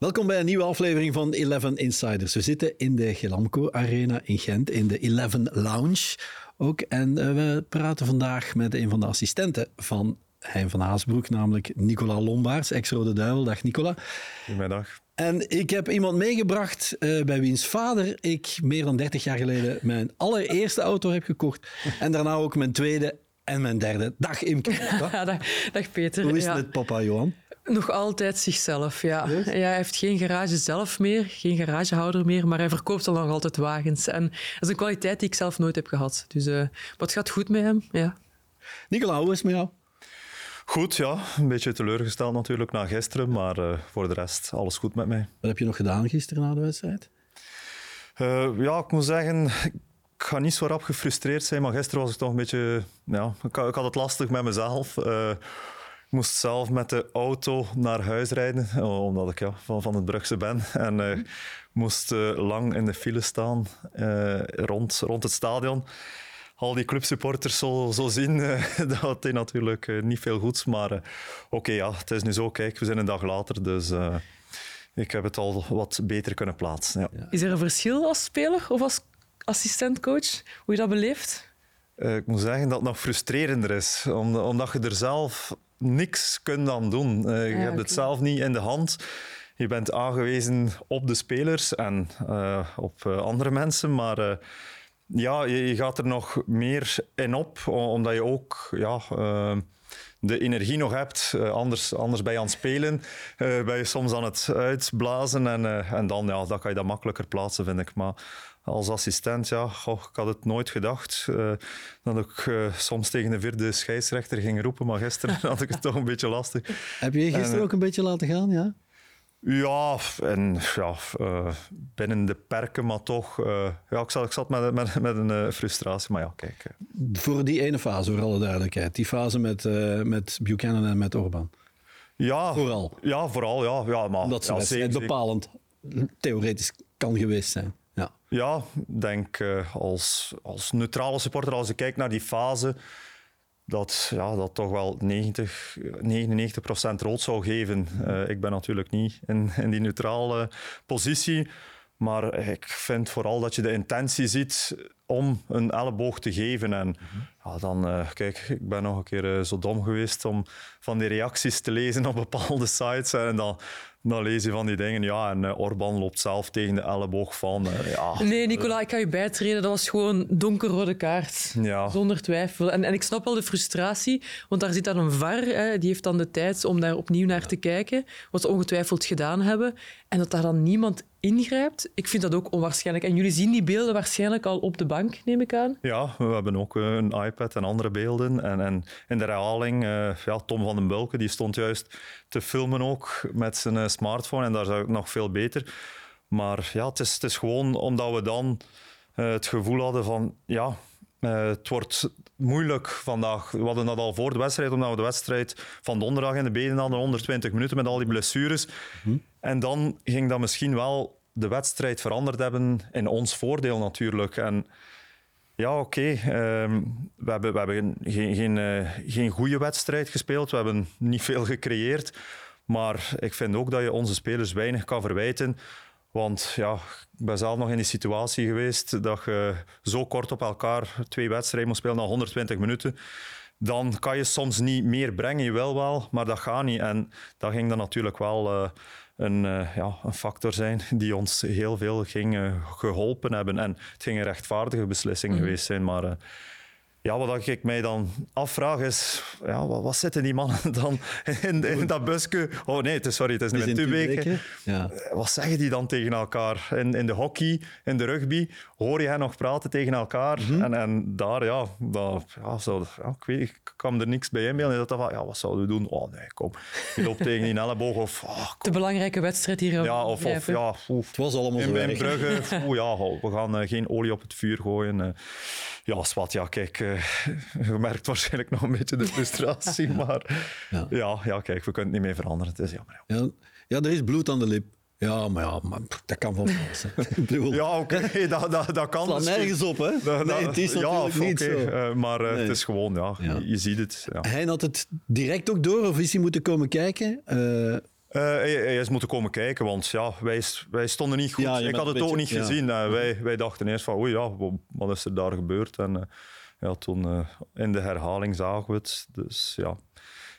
Welkom bij een nieuwe aflevering van Eleven Insiders. We zitten in de Gelamco Arena in Gent, in de Eleven Lounge ook. En uh, we praten vandaag met een van de assistenten van Hein van Haasbroek, namelijk Nicola Lombaerts, ex-Rode Duivel. Dag Nicola. Goedemiddag. En ik heb iemand meegebracht uh, bij wiens vader ik meer dan 30 jaar geleden mijn allereerste auto heb gekocht. En daarna ook mijn tweede en mijn derde. Dag Imke. dag, dag Peter. Hoe is het met papa Johan? Nog altijd zichzelf, ja. ja. Hij heeft geen garage zelf meer, geen garagehouder meer, maar hij verkoopt al nog altijd wagens. En dat is een kwaliteit die ik zelf nooit heb gehad. Dus uh, wat gaat goed met hem, ja. Nicola, hoe is het met jou? Goed, ja. Een beetje teleurgesteld natuurlijk na gisteren, maar uh, voor de rest alles goed met mij. Wat heb je nog gedaan gisteren na de wedstrijd? Uh, ja, ik moet zeggen, ik ga niet zo rap gefrustreerd zijn, maar gisteren was ik toch een beetje... Ja, ik, had het lastig met mezelf. Uh, ik moest zelf met de auto naar huis rijden, omdat ik ja, van, van het Brugse ben. En uh, moest lang in de file staan rond, rond het stadion. Al die clubsupporters zo, zo zien, dat had hij natuurlijk niet veel goeds. Maar oké, ja, het is nu zo. Kijk, we zijn een dag later, dus ik heb het al wat beter kunnen plaatsen. Ja. Is er een verschil als speler of als assistentcoach? Hoe je dat beleeft? ik moet zeggen dat het nog frustrerender is, omdat je er zelf niks kunt dan doen. Uh, je ja, hebt het zelf niet in de hand. Je bent aangewezen op de spelers en uh, op andere mensen, maar ja, je, je, gaat er nog meer in op, omdat je ook ja, de energie nog hebt. anders, anders bij je aan het spelen, ben je soms aan het uitblazen en, en dan, ja, dan kan je dat makkelijker plaatsen, vind ik. Maar als assistent, ja, goh, ik had het nooit gedacht uh, dat ik uh, soms tegen de vierde scheidsrechter ging roepen, maar gisteren had ik het toch een beetje lastig. Heb je gisteren en, ook een beetje laten gaan, ja? Ja, en ja, uh, binnen de perken, maar toch. ja, ik zat, ik zat met, met, met een frustratie, maar ja, kijk. Voor die ene fase, voor alle duidelijkheid. Die fase met, met Buchanan en met Orban. Ja, vooral. Ja, vooral, ja. ja maar, ja, zeker, bepalend theoretisch kan geweest zijn. Ja, ja denk uh, als, als neutrale supporter, als ik kijk naar die fase, dat ja, dat toch wel 90, 99% rood zou geven. Uh, ik ben natuurlijk niet in, in die neutrale positie. Maar ik vind vooral dat je de intentie ziet om een elleboog te geven. En ja, dan, uh, kijk, ik ben nog een keer uh, zo dom geweest om van die reacties te lezen op bepaalde sites. En dan, dan lees je van die dingen. Ja, en uh, Orban loopt zelf tegen de elleboog van. ja. Nee, Nicola, ik ga je bijtreden. Dat was gewoon donkerrode kaart. Ja. Zonder twijfel. En, en ik snap wel de frustratie, want daar zit dan een VAR. Hè, die heeft dan de tijd om daar opnieuw naar te kijken. Wat ze ongetwijfeld gedaan hebben. En dat daar dan niemand ingrijpt, ik vind dat ook onwaarschijnlijk. En jullie zien die beelden waarschijnlijk al op de bank, neem ik aan? Ja, we hebben ook een iPad en andere beelden. En, en in de herhaling, uh, ja, Tom van den Bulke, die stond juist te filmen ook met zijn uh, smartphone. En daar zag ik nog veel beter. Maar ja, het is, het is gewoon omdat we dan het gevoel hadden van... Ja, uh, het wordt moeilijk vandaag. We hadden dat al voor de wedstrijd, omdat we de wedstrijd van donderdag in de benen hadden, 120 minuten met al die blessures. -hmm. En dan ging dat misschien wel de wedstrijd veranderd hebben in ons voordeel natuurlijk. En ja, oké, okay. um, we hebben, we hebben geen, geen, uh, geen goede wedstrijd gespeeld. We hebben niet veel gecreëerd. Maar ik vind ook dat je onze spelers weinig kan verwijten. Want ja, ik ben zelf nog in die situatie geweest dat je zo kort op elkaar twee wedstrijden moet spelen na 120 minuten. Dan kan je soms niet meer brengen, je wil wel, maar dat gaat niet. En dat ging dan natuurlijk wel uh, een, uh, ja, een factor zijn die ons heel veel ging uh, geholpen hebben. En het ging een rechtvaardige beslissing mm -hmm. geweest zijn, maar ja, wat ik mij dan afvraag is, ja, wat, wat zitten die mannen dan in, in dat busje? Oh nee, het is, sorry, het is nu in Tubeke. Ja. Wat zeggen die dan tegen elkaar? In, in de hockey, in de rugby, hoor je hen nog praten tegen elkaar? Mm -hmm. en, en daar, ja, dat, ja, zo, ja, ik weet ik kan er niks bij inbeelden. Dat van, ja, wat zouden we doen? Oh nee, kom, je loopt tegen die elleboog of... Oh, De belangrijke wedstrijd hier. Ja, of, of ja, oef, het was allemaal in, in Brugge, ja, we gaan uh, geen olie op het vuur gooien. Uh, ja, Swat, ja, kijk, uh, je merkt waarschijnlijk nog een beetje de frustratie, maar ja. ja. Ja, kijk, we kunnen het niet meer veranderen. Het is jammer. Ja, ja er is bloed aan de lip. Ja, maar ja, maar dat kan wel vast. ja, oké, okay, dat, dat, dat kan. Het slaat nergens op, hè? Nee, het is ja, niet okay, zo. Uh, maar uh, nee. het is gewoon, ja, ja. Je, je, ziet het. Ja. Hij had het direct ook door, of is hij moeten komen kijken? Uh, Uh, hij, hij, is moeten komen kijken, want ja, wij, wij stonden niet goed. ik had het ook niet gezien. Uh, wij, wij dachten eerst van, oei ja, wat is er daar gebeurd? En uh, ja, toen in de herhaling zagen we het. Dus ja,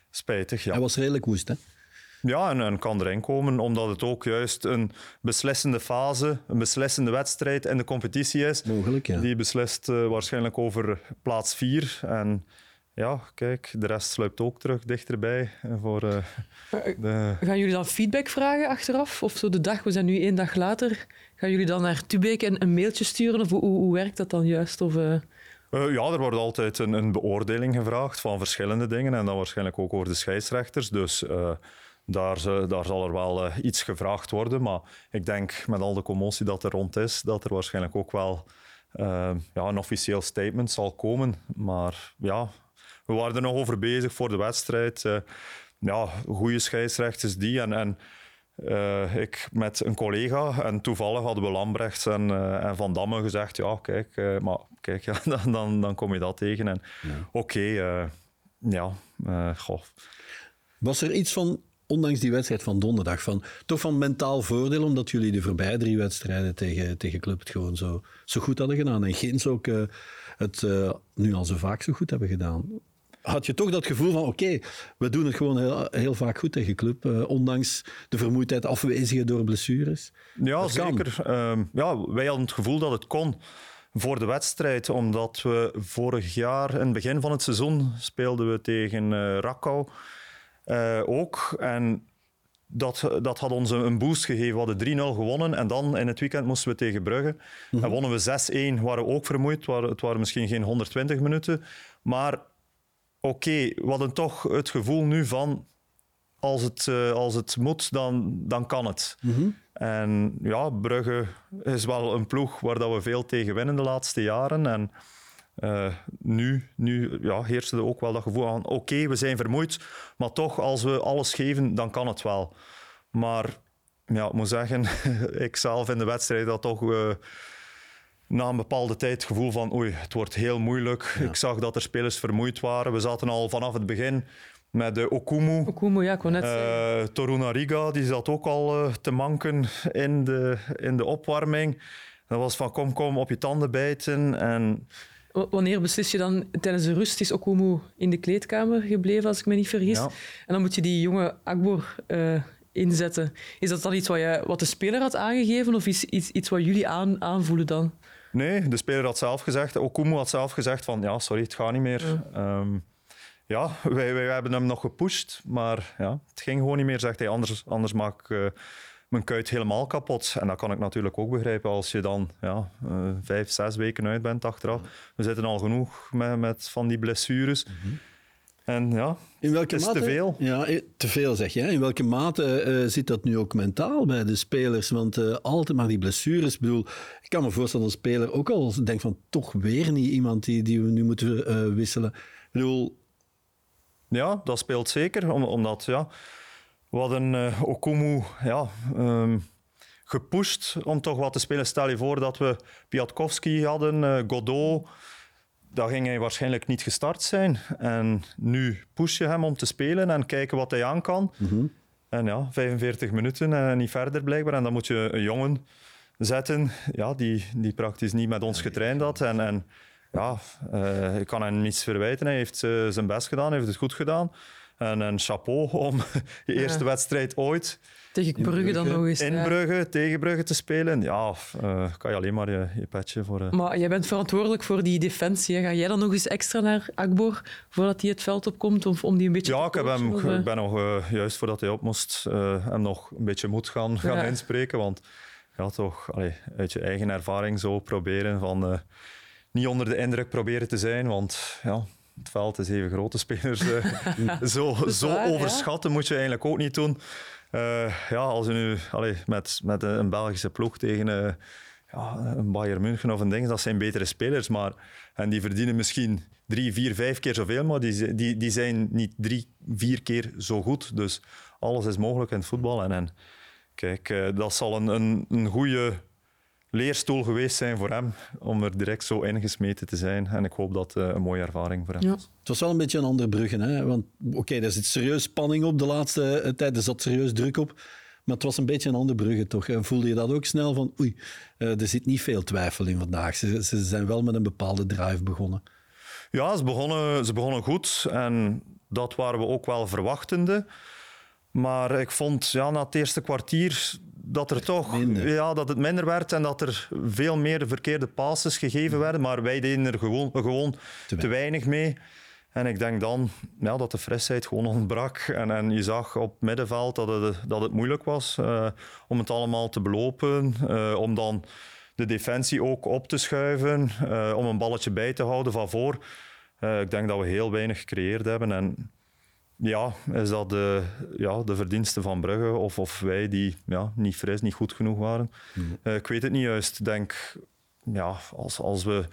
spijtig. Ja. Hij was redelijk woest, hè? Ja, en, en, kan erin komen, omdat het ook juist een beslissende fase, een beslissende wedstrijd in de competitie is. Mogelijk, ja. Die beslist waarschijnlijk over plaats 4. En ja, kijk, de rest sluipt ook terug dichterbij. Voor, uh, de... Gaan jullie dan feedback vragen achteraf? Of zo de dag, we zijn nu één dag later, gaan jullie dan naar Tubeek een, een mailtje sturen? Of hoe, hoe werkt dat dan juist? Of, uh... Uh, ja, er wordt altijd een, een, beoordeling gevraagd van verschillende dingen en dan waarschijnlijk ook over de scheidsrechters. Dus daar, daar, zal er wel iets gevraagd worden. Maar ik denk met al de commotie dat er rond is, dat er waarschijnlijk ook wel ja, een officieel statement zal komen. Maar ja, we waren er nog over bezig voor de wedstrijd. Uh, ja, goede scheidsrechters die. En, en uh, ik met een collega en toevallig hadden we Lambrechts en, uh, en Van Damme gezegd, ja, kijk, maar kijk, ja, dan, dan, dan kom je dat tegen. En ja. oké, okay, ja, goh. Was er iets van, ondanks die wedstrijd van donderdag, van, toch van mentaal voordeel, omdat jullie de voorbije drie wedstrijden tegen, tegen Club het gewoon zo, zo goed hadden gedaan en Gens ook het nu al zo vaak zo goed hebben gedaan? Had je toch dat gevoel van oké, we doen het gewoon heel, heel vaak goed tegen club, uh, ondanks de vermoeidheid afwezigen door blessures. Ja, zeker. Uh, ja, wij hadden het gevoel dat het kon voor de wedstrijd, omdat we vorig jaar, in het begin van het seizoen, speelden we tegen uh, ook. En dat, dat had ons een boost gegeven. We hadden 3-0 gewonnen en dan in het weekend moesten we tegen Brugge. Mm En wonnen we 6-1, waren we ook vermoeid. Het waren misschien geen 120 minuten. Maar oké, okay, we hadden toch het gevoel nu van als het, uh, als het moet, dan, dan kan het. Mm -hmm. En ja, Brugge is wel een ploeg waar dat we veel tegen winnen de laatste jaren. En uh, nu, nu ja, heerste er ook wel dat gevoel van oké, okay, we zijn vermoeid, maar toch, als we alles geven, dan kan het wel. Maar ja, ik moet zeggen, ik zelf in de wedstrijd had toch... Uh, na een bepaalde tijd het gevoel van oei, het wordt heel moeilijk. Ik zag dat er spelers vermoeid waren. We zaten al vanaf het begin met de Okumu. Okumu, ja, ik net uh, Toruna Riga, die zat ook al uh, te manken in de, in de opwarming. Dat was van kom, kom, op je tanden bijten. En... Wanneer beslis je dan tijdens de rust? Is Okumu in de kleedkamer gebleven, als ik me niet vergis. Ja. En dan moet je die jonge Akbor uh, inzetten. Is dat dan iets wat, je, wat de speler had aangegeven of is iets, iets wat jullie aan, aanvoelen dan? Nee, de speler had zelf gezegd, Okumu had zelf gezegd van ja, sorry, het gaat niet meer. Ja, um, ja wij, wij, hebben hem nog gepusht, maar ja, het ging gewoon niet meer, zegt hij. Anders, anders maak ik uh, mijn kuit helemaal kapot. En dat kan ik natuurlijk ook begrijpen als je dan ja, uh, vijf, zes weken uit bent achteraf. We zitten al genoeg met, met van die blessures. Mm -hmm. En ja, in welke is mate, te veel. Ja, eh, te veel zeg je. In welke mate uh, zit dat nu ook mentaal bij de spelers? Want uh, altijd maar die blessures. Ik bedoel, ik kan me voorstellen dat een speler ook al denkt van toch weer niet iemand die, die we nu moeten uh, wisselen. Ik bedoel... Ja, dat speelt zeker. Om, omdat ja, we hadden uh, Okumu ja, um, gepusht om toch wat te spelen. Stel je voor dat we Piatkowski hadden, Godot dan ging hij waarschijnlijk niet gestart zijn. En nu push je hem om te spelen en kijken wat hij aan kan. Mm -hmm. En ja, 45 minuten en niet verder blijkbaar. En dan moet je een jongen zetten ja, die, die praktisch niet met ons getraind had. En, en ja, uh, ik kan hem niets verwijten. Hij heeft uh, zijn best gedaan, heeft het goed gedaan. En een chapeau om je eerste ja. wedstrijd ooit tegen Brugge, Brugge dan nog eens. In ja. Brugge, tegen Brugge te spelen. Ja, uh, kan je alleen maar je, je petje voor... Uh... Maar jij bent verantwoordelijk voor die defensie. Hè? Ga jij dan nog eens extra naar Akbor voordat hij het veld opkomt? Of om die een beetje ja, ik, heb hem, of, ik ben nog, uh, juist voordat hij op moest, hem nog een beetje moed gaan, gaan ja. inspreken. Want ja, toch allee, uit je eigen ervaring zo proberen van... niet onder de indruk proberen te zijn, want ja, het veld is even grote spelers. zo zo overschatten ja? moet je eigenlijk ook niet doen. Uh, ja, als je nu allee, met, met een Belgische ploeg tegen uh, ja, een Bayern München of een ding, dat zijn betere spelers, maar en die verdienen misschien drie, vier, vijf keer zoveel, maar die, die, die zijn niet drie, vier keer zo goed. Dus alles is mogelijk in het voetbal. En, en kijk, uh, dat zal een, een, een goede leerstoel geweest zijn voor hem om er direct zo ingesmeten te zijn. En ik hoop dat het een mooie ervaring voor hem Ja. is. Het was wel een beetje een ander Brugge. Hè? Want oké, er zit serieus spanning op de laatste eh, tijd. Er zat serieus druk op. Maar het was een beetje een ander Brugge, toch? En voelde je dat ook snel van, oei, eh, er zit niet veel twijfel in vandaag. Ze, ze zijn wel met een bepaalde drive begonnen. Ja, ze begonnen, ze begonnen goed en dat waren we ook wel verwachtende. Maar ik vond ja, na het eerste kwartier dat er toch Minder. ja, dat het minder werd en dat er veel meer verkeerde passes gegeven werden. Maar wij deden er gewoon, gewoon te, weinig. weinig mee. En ik denk dan ja, dat de frisheid gewoon ontbrak. En, en je zag op middenveld dat het, dat het moeilijk was eh, om het allemaal te belopen. eh, om dan de defensie ook op te schuiven. eh, om een balletje bij te houden van voor. Ik denk dat we heel weinig gecreëerd hebben. En ja, is dat de, ja, de verdienste van Brugge of, of wij die ja, niet fris, niet goed genoeg waren? Eh, ik weet het niet juist. Ik denk, ja, als, als we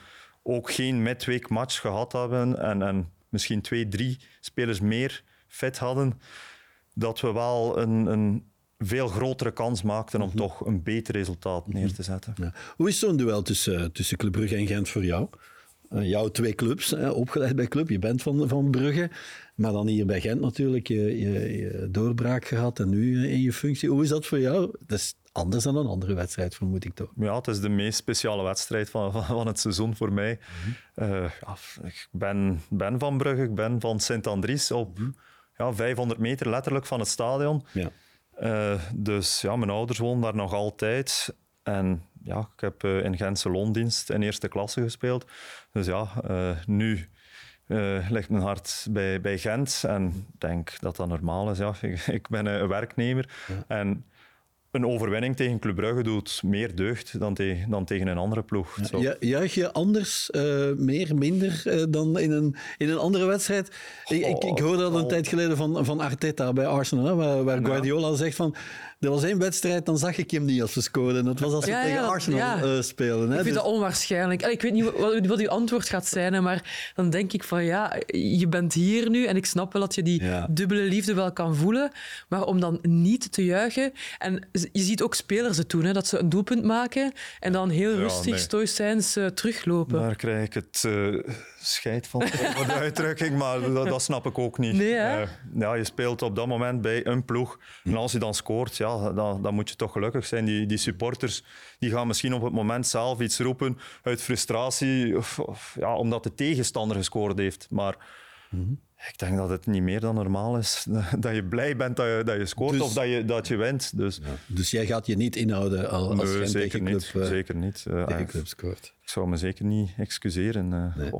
ook geen midweek match gehad hebben en, en misschien twee, drie spelers meer fit hadden, dat we wel een, een veel grotere kans maakten om toch een beter resultaat neer te zetten. Ja. Hoe is zo'n duel tussen, tussen Club Brugge en Gent voor jou? Eh, jouw twee clubs, hè, opgeleid bij Club. Je bent van, van Brugge. Maar dan hier bij Gent natuurlijk je, je, je doorbraak gehad en nu eh, in je functie. Hoe is dat voor jou? Dat is anders dan een andere wedstrijd, vermoed ik toch? Ja, het is de meest speciale wedstrijd van, van, van het seizoen voor mij. Eh, ja, ik ben, ben van Brugge, ik ben van Sint-Andries op ja, 500 meter letterlijk van het stadion. Ja. Eh, dus ja, mijn ouders wonen daar nog altijd. En ja, ik heb eh, in Gentse loondienst in eerste klasse gespeeld. Dus ja, eh, nu eh, ligt mijn hart bij, bij Gent. En ik denk dat dat normaal is. Ja. Ik, ik ben een werknemer. En een overwinning tegen Club Brugge doet meer deugd dan, te- dan tegen een andere ploeg. Zo. Ju- Juich je anders, meer, minder dan in een, in een andere wedstrijd? Ik, ik, ik hoorde dat een Oh. tijd geleden van, van Arteta bij Arsenal, hè, waar, waar Guardiola zegt van... Er was één wedstrijd, dan zag ik hem niet als we scoorden. En dat was als we Ja, ja, tegen dat- Arsenal ja. eh, spelen. Hè? Ik vind Dus- dat onwaarschijnlijk. Allee, Ik weet niet wat, wat uw antwoord gaat zijn, hè, maar dan denk ik van ja, je bent hier nu en ik snap wel dat je die Ja. dubbele liefde wel kan voelen, maar om dan niet te juichen. En je ziet ook spelers het doen, hè, dat ze een doelpunt maken en dan heel Ja, rustig, nee. stoïcijns eh, teruglopen. Daar krijg ik het eh, scheid van, de uitdrukking, maar dat, dat snap ik ook niet. Nee, hè? Eh, ja, je speelt op dat moment bij een ploeg. En als je dan scoort, ja, dan, dan moet je toch gelukkig zijn. Die, die supporters die gaan misschien op het moment zelf iets roepen uit frustratie, of, of, ja, omdat de tegenstander gescoord heeft. Maar ik denk dat het niet meer dan normaal is dat je blij bent dat je, dat je scoort Dus- of dat je, dat je wint. Dus Dus jij gaat je niet inhouden al- als nee, je zeker tegen niet. club, eh, zeker niet. Tegen ik- club scoort. ik zou me zeker niet excuseren. eh.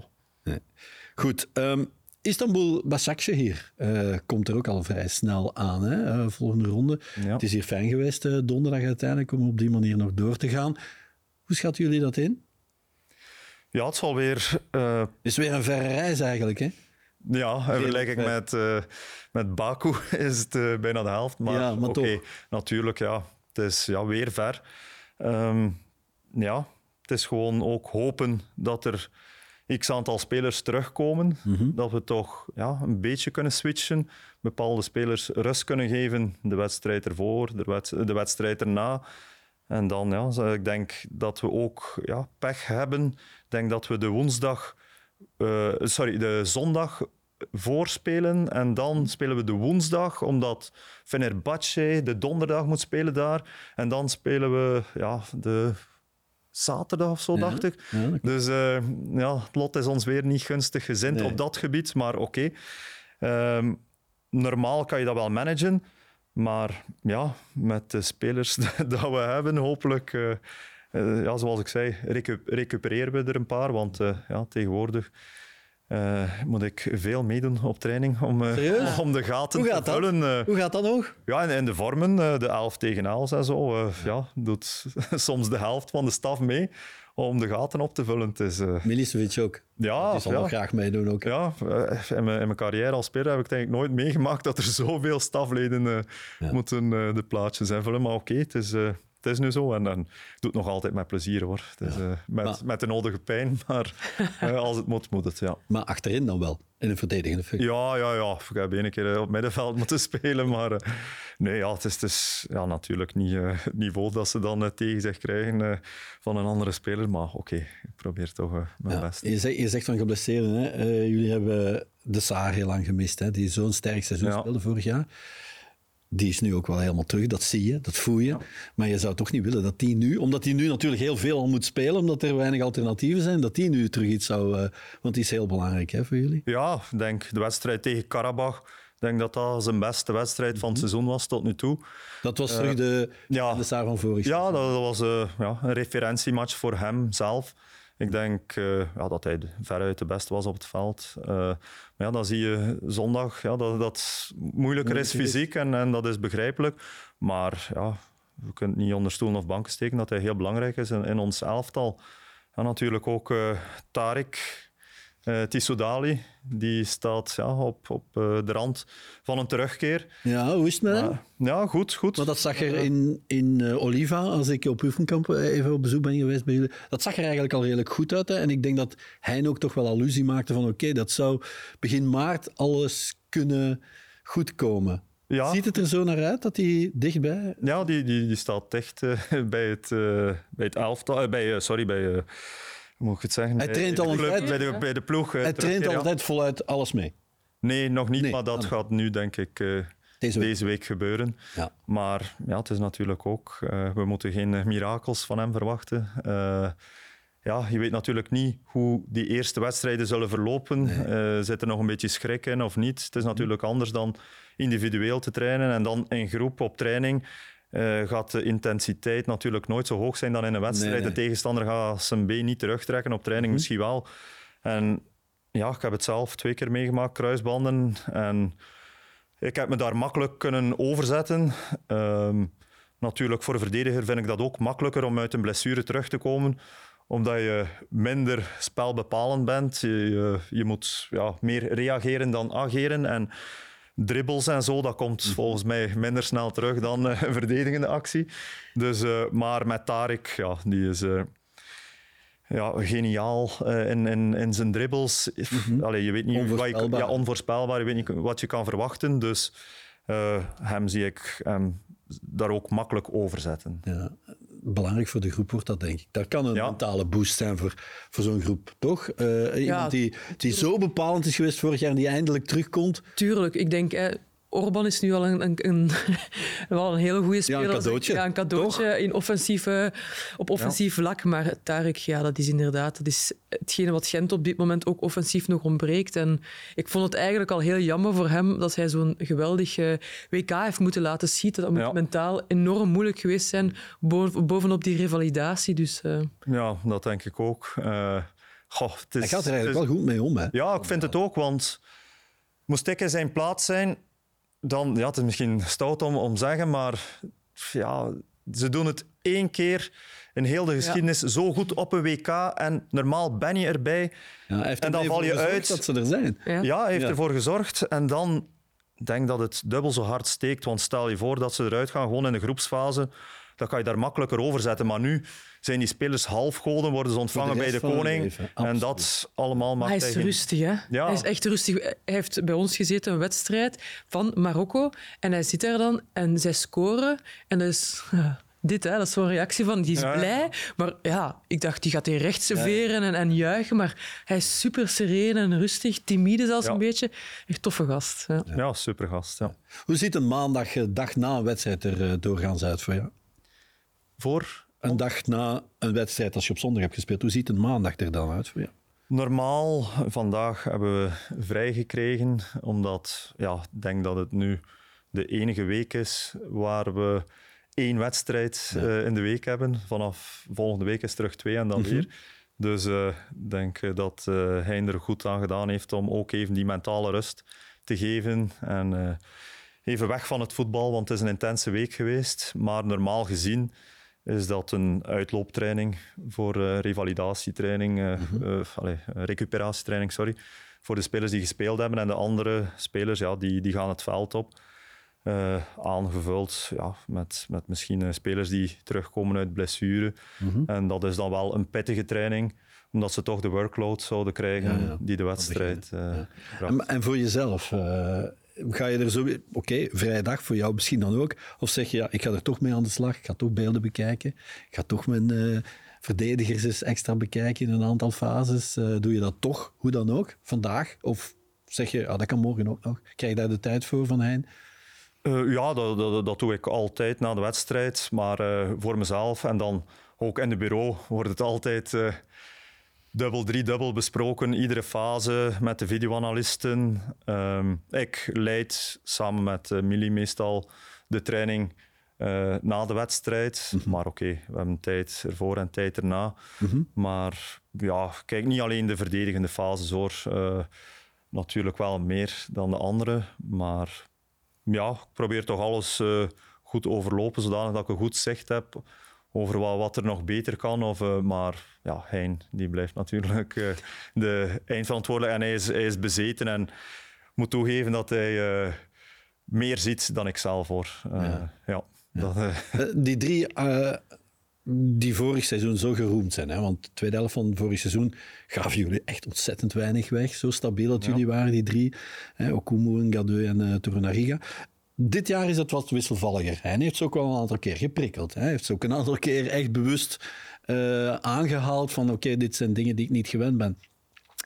Goed, ehm, Istanbul Basakje hier eh, komt er ook al vrij snel aan, hè? eh, volgende ronde. Ja. Het is hier fijn geweest eh, donderdag uiteindelijk om op die manier nog door te gaan. Hoe schatten jullie dat in? Ja, het zal weer Het is weer een verre reis eigenlijk, hè? Ja, in vergelijking ver. met, met Baku is het bijna de helft. Maar, Ja, maar oké, natuurlijk, ja, het is ja, weer ver. Ehm, ja, het is gewoon ook hopen dat er x aantal spelers terugkomen. Mhm. Dat we toch ja, een beetje kunnen switchen. Bepaalde spelers rust kunnen geven. De wedstrijd ervoor, de, wed- de wedstrijd erna. En dan, ja, ik denk dat we ook ja, pech hebben. Ik denk dat we de woensdag, eh, sorry, de zondag voorspelen en dan spelen we de woensdag, omdat Fenerbahce de donderdag moet spelen daar. En dan spelen we ja, de zaterdag of zo, Ja, dacht ik. ja, dus eh, ja, het lot is ons weer niet gunstig gezind Nee. op dat gebied, maar oké. Ehm, normaal kan je dat wel managen, maar ja, met de spelers dat we hebben, hopelijk... eh, eh, ja, zoals ik zei, recu- recupereren we er een paar, want ja, tegenwoordig eh, moet ik veel meedoen op training om, eh, om de gaten Hoe te gaat vullen. eh. Hoe gaat dat nog? Ja, en in de vormen, de 11 tegen 11 en zo, ja, doet soms de helft van de staf mee om de gaten op te vullen. Het is, eh, Milicevic ook. ja, Die zal ja, graag meedoen ook. ja, in mijn, in mijn carrière als speler heb ik het eigenlijk nooit meegemaakt dat er zoveel stafleden Ja. moeten de plaatjes invullen. Maar oké, het is, het is nu zo. En dan doet het nog altijd met plezier hoor. Het is, eh, met, Maar- met de nodige pijn, maar eh, als het moet, moet het. Ja, Maar achterin dan wel, in een verdedigende functie. ja, ja. ja. Ik heb één keer eh, op middenveld moeten spelen, maar nee, ja, het is, het is ja, natuurlijk niet het niveau dat ze dan tegen zich krijgen van een andere speler. Maar oké, ik probeer toch mijn Ja, best. je, zegt, je zegt van geblesseerden. Eh, jullie hebben de Saar heel lang gemist, hè? die zo'n sterk seizoen speelde vorig jaar. Die is nu ook wel helemaal terug, dat zie je, dat voel je. Maar je zou toch niet willen dat die nu, omdat die nu natuurlijk heel veel al moet spelen, omdat er weinig alternatieven zijn, dat die nu terug iets zou... eh, want die is heel belangrijk hè, voor jullie. Ja, ik denk de wedstrijd tegen Karabach. Ik denk dat dat zijn beste wedstrijd van het seizoen was tot nu toe. Dat was terug de, ja. de Saar van vorig Ja, jaar. dat, dat was eh, ja, een referentiematch voor hem zelf. Ik denk eh, ja, dat hij veruit de beste was op het veld. Eh, maar ja, dan zie je zondag ja, dat dat moeilijker is fysiek en, en dat is begrijpelijk. Maar ja, we kunnen het niet onder stoelen of banken steken dat hij heel belangrijk is in, in ons elftal. En natuurlijk ook eh Tarek eh Tissoudali, die staat ja, op, op eh, de rand van een terugkeer. Ja, hoe is het met hem? Maar, ja, goed, goed. Maar dat zag er in, in eh, Oliva, als ik op oefenkamp eh, even op bezoek ben geweest bij jullie, dat zag er eigenlijk al redelijk goed uit. Hè? En ik denk dat hij ook toch wel allusie maakte van oké, dat zou begin maart alles kunnen goedkomen. Ja. Ziet het er zo naar uit dat hij dichtbij... Ja, die, die, die staat eh, bij, het, eh, bij het elftal. eh, bij, eh, sorry, bij... eh, moet ik het zeggen? Hij traint de al een club, tijd. Bij de, bij de ploeg. eh, Hij traint ja. altijd voluit alles mee. Nee, nog niet, Nee, maar dat ah, gaat nu denk ik eh, Deze deze, week. gebeuren. Ja. Maar ja, het is natuurlijk ook... eh, we moeten geen eh, mirakels van hem verwachten. Eh, ja, je weet natuurlijk niet hoe die eerste wedstrijden zullen verlopen. Eh, zit er nog een beetje schrik in of niet? Het is natuurlijk anders dan individueel te trainen en dan in groep op training. Eh, gaat de intensiteit natuurlijk nooit zo hoog zijn dan in een wedstrijd. Nee, nee. De tegenstander gaat zijn been niet terugtrekken, op training misschien wel. En ja, ik heb het zelf twee keer meegemaakt, kruisbanden. En ik heb me daar makkelijk kunnen overzetten. Ehm, natuurlijk, voor een verdediger vind ik dat ook makkelijker om uit een blessure terug te komen omdat je minder spelbepalend bent. Je, je, je moet ja, meer reageren dan ageren. En dribbles en zo, dat komt volgens mij minder snel terug dan eh, een verdedigende actie. Dus, eh, maar met Tarek, ja, die is... eh, ja, geniaal eh, in, in, in zijn dribbles. Allee, je weet niet wat je, Onvoorspelbaar. ja, onvoorspelbaar. Je weet niet wat je kan verwachten. Dus eh, hem zie ik daar ook makkelijk overzetten. Ja, belangrijk voor de groep wordt dat, denk ik. Dat kan een Ja. mentale boost zijn voor, voor zo'n groep, toch? Eh, iemand die, die zo bepalend is geweest vorig jaar en die eindelijk terugkomt. Tuurlijk, ik denk, eh, Orban is nu al een, een, een, wel een hele goede speler. cadeautje, Ja, een cadeautje in offensieve, op offensief vlak. Maar Tarek, ja, dat is inderdaad dat is hetgene wat Gent op dit moment ook offensief nog ontbreekt. En ik vond het eigenlijk al heel jammer voor hem dat hij zo'n geweldig eh, WK heeft moeten laten schieten. Dat moet Ja. mentaal enorm moeilijk geweest zijn, bo- bovenop die revalidatie. Dus eh, Ja, dat denk ik ook. Eh, goh, het is, Hij gaat er eigenlijk het is- wel goed mee om, hè? Ja, ik vind het ook, want moest ik in zijn plaats zijn, dan, ja, het is misschien stout om, om te zeggen, maar ja, ze doen het één keer in heel de geschiedenis zo goed op een WK en normaal ben je erbij. Ja, heeft En dan val je uit. dat ze er zijn. ja. Ja, hij heeft Ja. ervoor gezorgd en dan denk dat het dubbel zo hard steekt, want stel je voor dat ze eruit gaan, gewoon in de groepsfase, dan kan je daar makkelijker over zetten. Maar nu zijn die spelers halfgoden, worden ze ontvangen de bij de koning. leven, en dat allemaal maakt hij is rustig, hè? Ja. Hij is echt rustig. Hij heeft bij ons gezeten een wedstrijd van Marokko. En hij zit daar dan en zij scoren. En dat is ja, dit, hè? dat is zo'n reactie van, die is Ja. blij. Maar ja, ik dacht, die gaat hier recht serveren en, en juichen. Maar hij is super sereen en rustig, timide zelfs Ja. een beetje. Echt toffe gast. Ja. Ja, super gast. Ja. Hoe ziet een maandag, eh, dag na een wedstrijd er eh, doorgaans uit voor jou? Voor Een dag na een wedstrijd, als je op zondag hebt gespeeld, hoe ziet een maandag er dan uit voor jou? Normaal, vandaag hebben we vrijgekregen, omdat ja, ik denk dat het nu de enige week is waar we één wedstrijd eh, in de week hebben. Vanaf volgende week is terug twee en dan weer. Dus eh, ik denk eh, dat eh hij er goed aan gedaan heeft om ook even die mentale rust te geven. En eh, even weg van het voetbal, want het is een intense week geweest. Maar normaal gezien is dat een uitlooptraining voor eh, revalidatietraining, allee, eh, recuperatietraining, sorry, voor de spelers die gespeeld hebben. En de andere spelers, ja, die, die gaan het veld op. aangevuld ja, met, met misschien spelers die terugkomen uit blessure. Mhm. En dat is dan wel een pittige training, omdat ze toch de workload zouden krijgen Ja, ja. die de wedstrijd. En, en voor jezelf, ga je er zo... Oké, vrije dag voor jou misschien dan ook. Of zeg je, ja, ik ga er toch mee aan de slag. Ik ga toch beelden bekijken. Ik ga toch mijn eh, verdedigers eens extra bekijken in een aantal fases. Eh, doe je dat toch, hoe dan ook, vandaag? Of zeg je, ja, dat kan morgen ook nog. Krijg je daar de tijd voor van Hein? Eh, ja, dat, dat, dat doe ik altijd na de wedstrijd, maar voor mezelf. En dan ook in het bureau wordt het altijd dubbel, driedubbel besproken, iedere fase met de videoanalisten. Ehm, ik leid samen met uh, Millie meestal de training eh, na de wedstrijd. Maar oké, we hebben tijd ervoor en tijd erna. Maar ja, kijk, niet alleen de verdedigende fases hoor. Eh, natuurlijk wel meer dan de andere, maar ja, ik probeer toch alles goed overlopen, zodanig dat ik een goed zicht heb over wat, wat er nog beter kan. Of, eh, maar ja, Hein, die blijft natuurlijk eh, de eindverantwoordelijk en hij is, hij is bezeten en moet toegeven dat hij eh, meer ziet dan ik zelf hoor. Ja. ja. Dat, die drie die vorig seizoen zo geroemd zijn. Hè? Want de tweede helft van vorig seizoen gaven jullie echt ontzettend weinig weg. Zo stabiel dat jullie waren, die drie. Hè? Okumu, Ngadeu en uh. Dit jaar is het wat wisselvalliger. Hij heeft ze ook wel een aantal keer geprikkeld. Hij heeft ze ook een aantal keer echt bewust uh, aangehaald van oké, dit zijn dingen die ik niet gewend ben.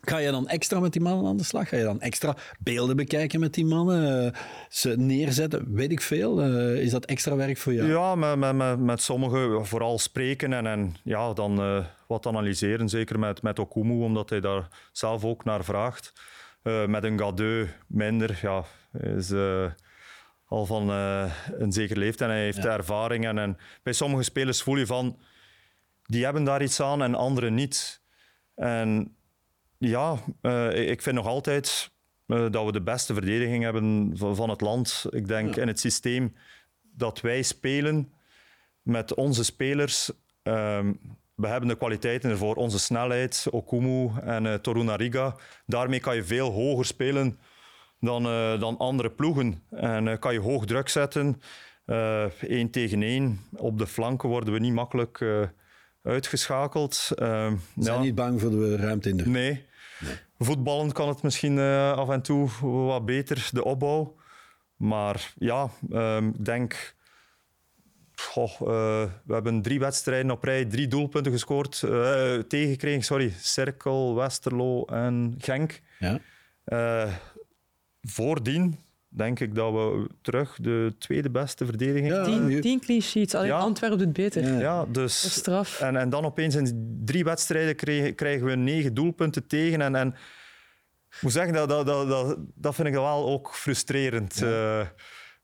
Ga je dan extra met die mannen aan de slag? Ga je dan extra beelden bekijken met die mannen? Uh, ze neerzetten, weet ik veel. Uh, is dat extra werk voor jou? Ja, met, met, met, met sommigen vooral spreken en, en ja, dan wat analyseren. Zeker met, met Okumu, omdat hij daar zelf ook naar vraagt. Met een Gadeu minder. Ja, is al van een zeker leeftijd en hij heeft ja. ervaring. En, en bij sommige spelers voel je van, die hebben daar iets aan en anderen niet. En ja, uh, ik vind nog altijd uh, dat we de beste verdediging hebben van, van het land. Ik denk ja. in het systeem dat wij spelen met onze spelers. Um, we hebben de kwaliteiten ervoor. Onze snelheid, Okumu en uh, Torunariga. Daarmee kan je veel hoger spelen dan, dan andere ploegen. En kan je hoog druk zetten. Eén tegen één. Op de flanken worden we niet makkelijk uitgeschakeld. Zijn ja. niet bang voor de ruimte in de Nee. nee. Voetballen kan het misschien af en toe wat beter, de opbouw. Maar ja, um, ik denk... Goh, uh, we hebben drie wedstrijden op rij, drie doelpunten gescoord, uh, tegengekregen. Sorry, Cirkel, Westerlo en Genk. Ja. Voordien denk ik dat we terug de tweede beste verdediging ja, tien, tien clean sheets. Alleen ja. Antwerpen doet beter. Ja, ja dus... Dat is straf. En, en dan opeens in drie wedstrijden krijgen, krijgen we negen doelpunten tegen. En, en ik moet zeggen, dat, dat, dat, dat, dat vind ik wel ook frustrerend. Ja, uh,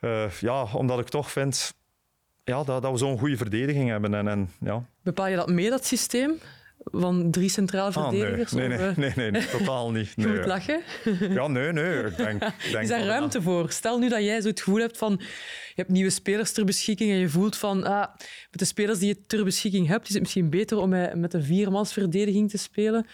uh, ja omdat ik toch vind ja, dat, dat we zo'n goede verdediging hebben. En, en, ja. Bepaal je dat mee, dat systeem? Van drie verdedigers? Ah, nee. Nee, nee, nee, nee, nee, totaal niet. Je nee. moet lachen. Ja, nee, nee. Ik denk, denk is daar ruimte voor? Stel nu dat jij zo het gevoel hebt van... Je hebt nieuwe spelers ter beschikking en je voelt van... Ah, met de spelers die je ter beschikking hebt, is het misschien beter om met een viermansverdediging te spelen.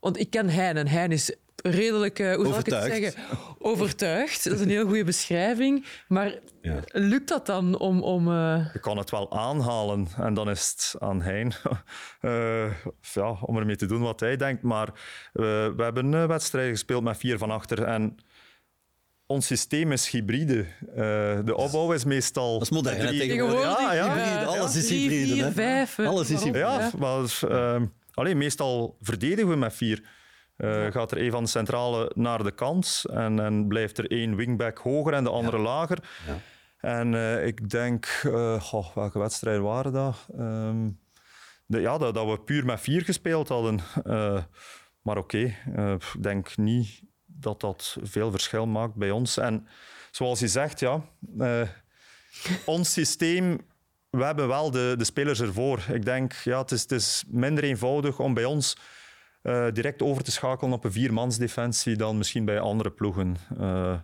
Want ik ken Hein en Hein is redelijk, uh, hoe zal ik het zeggen, overtuigd. Dat is een heel goede beschrijving. Maar ja. lukt dat dan om... om uh... Je kan het wel aanhalen en dan is het aan Hein uh, ja, om ermee te doen wat hij denkt. Maar we hebben een wedstrijd gespeeld met vier van achter en ons systeem is hybride. de opbouw is meestal... Dat is modern, drie... tegenwoordig. Ja, ja. Hybride. Alles is drie, hybride. Vier, vijf, Alles is hybride. Ja, maar... alleen meestal verdedigen we met vier. Uh, ja. gaat er een van de centrale naar de kant en, en blijft er één wingback hoger en de andere ja. lager. Ja. En uh, ik denk, uh, goh, welke wedstrijden waren dat? Um, de, ja, dat, dat, we puur met vier gespeeld hadden. maar oké, okay, ik denk niet dat dat veel verschil maakt bij ons. En zoals je zegt, ja, ons systeem we hebben wel de, de spelers ervoor. Ik denk, ja, het is, het is minder eenvoudig om bij ons uh, direct over te schakelen op een viermansdefensie dan misschien bij andere ploegen. Uh,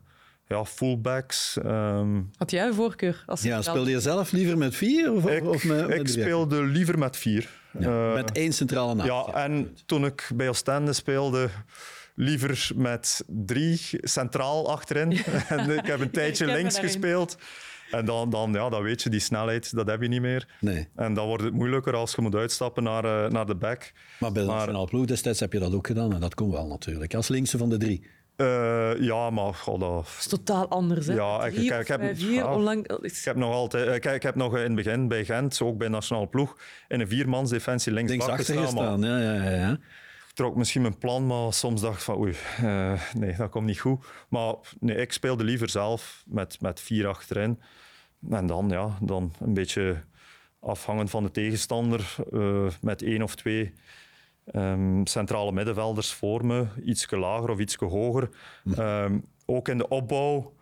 ja, fullbacks. Um... Had jij een voorkeur? Als ja, speelde je zelf liever met vier? Of, ik, of met, met ik speelde liever met vier. Ja, uh, met één centrale naam. Ja, en toen ik bij Oostende speelde, liever met drie centraal achterin. en ik heb een tijdje links gespeeld. En dan, dan, ja, dan weet je, die snelheid, dat heb je niet meer. Nee. En dan wordt het moeilijker als je moet uitstappen naar, eh, naar de back. Maar bij de Maar- nationale ploeg destijds heb je dat ook gedaan. En dat kon wel natuurlijk. Als linkse van de drie. Eh, ja, maar goh, dat, Dat is totaal anders. Hè? Ja, ik- Drie ik- of ik heb- vijf, vier, ja. onlang... Ik heb nog altijd, eh, ik, ik heb nog in het begin bij Gent, ook bij Nationale Ploeg, in een viermans defensie links, Links gestaan. Maar gestaan. Ja, ja, ja, ja. Trok misschien mijn plan, maar soms dacht ik van oei, eh, nee, dat komt niet goed. Maar nee, ik speelde liever zelf met, met vier achterin. En dan, ja, dan een beetje afhangend van de tegenstander, eh, met één of twee ehm, centrale middenvelders voor me, iets lager of iets hoger. Ehm, ook in de opbouw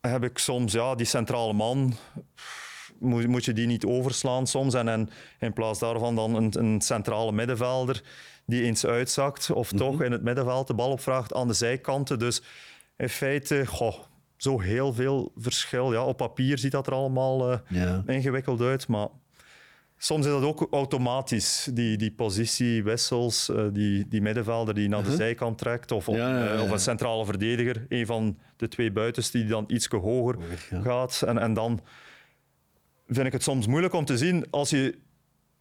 heb ik soms ja, die centrale man. Moet, moet je die niet overslaan soms? En, en in plaats daarvan dan een, een centrale middenvelder die eens uitzakt of toch in het middenveld de bal opvraagt aan de zijkanten. Dus in feite, goh, zo heel veel verschil. Ja, op papier ziet dat er allemaal eh, Ja. ingewikkeld uit, maar soms is dat ook automatisch. Die, die positiewissels, eh, die, die middenvelder die naar de zijkant trekt, of, op-. Ja, ja, ja, eh, of een centrale verdediger, een van de twee buitensten die dan iets hoger gaat. En, en dan vind ik het soms moeilijk om te zien als je,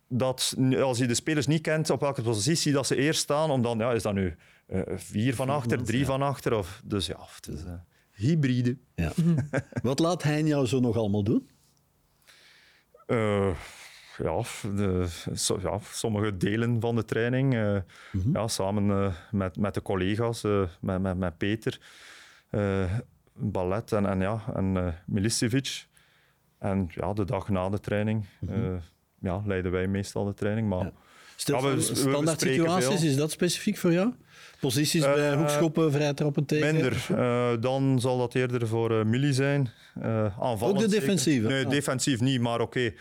dat, als je de spelers niet kent op welke positie dat ze eerst staan, om dan, ja, is dat nu eh, vier van achter, drie ja. van achter? Of, dus ja, het is eh, hybride. Ja. Wat laat hij jou zo nog allemaal doen? Eh, ja, de, so- ja, sommige delen van de training. eh, ja, samen met, met de collega's, eh, met, met, met Peter, eh, Ballet en, en, ja, en eh, Milicevic. En ja, de dag na de training eh, ja, leiden wij meestal de training. Maar Ja. Stel, Ja, we- we- we standaard situaties, veel. is dat specifiek voor jou? Posities bij Eh, hoekschoppen, vrij trappen tegen? minder. Eh, dan zal dat eerder voor Millie zijn. Ook de zeker. defensieve? Nee, Ah. defensief niet, maar oké.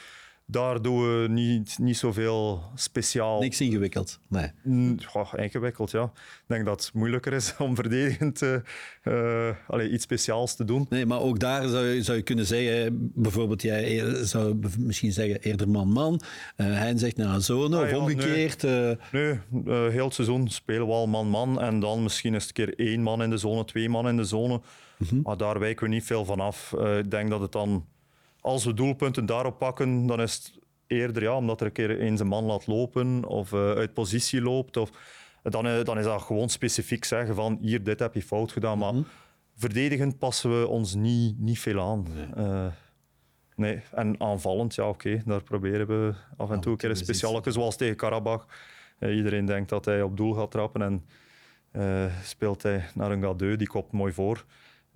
Daar doen we niet, niet zoveel speciaal Niks ingewikkeld. Nee. Mm, goh, ingewikkeld, ja. Ik denk dat het moeilijker is om verdedigend eh, eh, iets speciaals te doen. Nee, maar ook daar zou je, zou je kunnen zeggen, bijvoorbeeld jij eer- zou misschien zeggen eerder man-man. Eh hij zegt naar een zone, Ah, of ja, omgekeerd. eh, Nee, eh, heel het seizoen spelen we al man-man. En dan misschien eens een keer één man in de zone, twee man in de zone. Maar daar wijken we niet veel van af. Eh, ik denk dat het dan, als we doelpunten daarop pakken, dan is het eerder ja, omdat er een keer eens een man laat lopen of eh, uit positie loopt. Of, dan, eh, dan is dat gewoon specifiek zeggen van hier, dit heb je fout gedaan. Maar verdedigend passen we ons niet, niet veel aan. Eh, Nee, en aanvallend, ja oké, daar proberen we af en toe een keer een specialeke, zoals tegen Karabach. Iedereen denkt dat hij op doel gaat trappen en speelt hij naar een gadeu, die kopt mooi voor.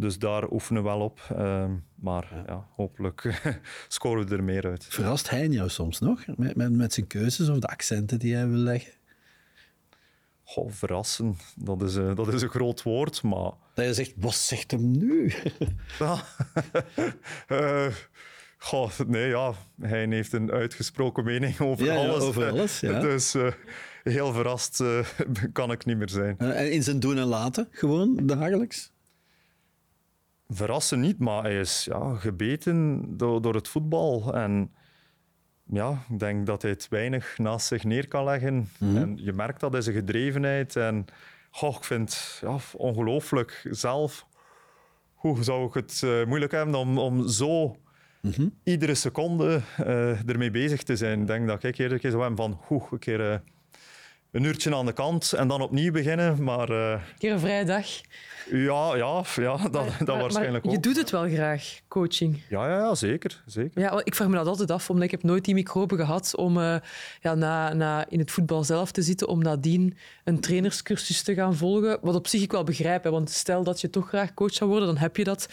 Dus daar oefenen we wel op. Ehm, maar ja. hopelijk scoren we er meer uit. verrast hij jou soms nog met, met, met zijn keuzes of de accenten die hij wil leggen? Goh, verrassen, dat is, eh, dat is een groot woord, maar... Dat je zegt, wat zegt hem nu? Ja. Eh, goh, nee, ja. Hij heeft een uitgesproken mening over Ja, ja, alles. over alles, ja. Dus eh, heel verrast kan ik niet meer zijn. En in zijn doen en laten, gewoon dagelijks? Verrassen niet, maar hij is ja, gebeten door, door het voetbal. En ja, ik denk dat hij het weinig naast zich neer kan leggen. En je merkt dat in zijn gedrevenheid. En goh, ik vind het ja, ongelooflijk zelf. Hoe zou ik het eh, moeilijk hebben om, om zo iedere seconde eh, ermee bezig te zijn? Ik denk dat ik eerder keer zou hebben van hoe, een keer eh, een uurtje aan de kant en dan opnieuw beginnen. Maar eh, Een keer een vrije dag. ja, ja, ja dat, dat Maar- waarschijnlijk maar Je ook. doet het wel graag, coaching. Ja, ja, ja, zeker. zeker. Ja, ik vraag me dat altijd af, omdat ik heb nooit die microbe gehad om eh, ja, na, na in het voetbal zelf te zitten, om nadien een trainerscursus te gaan volgen. Wat op zich ik wel begrijp, hè, want stel dat je toch graag coach zou worden, dan heb je dat.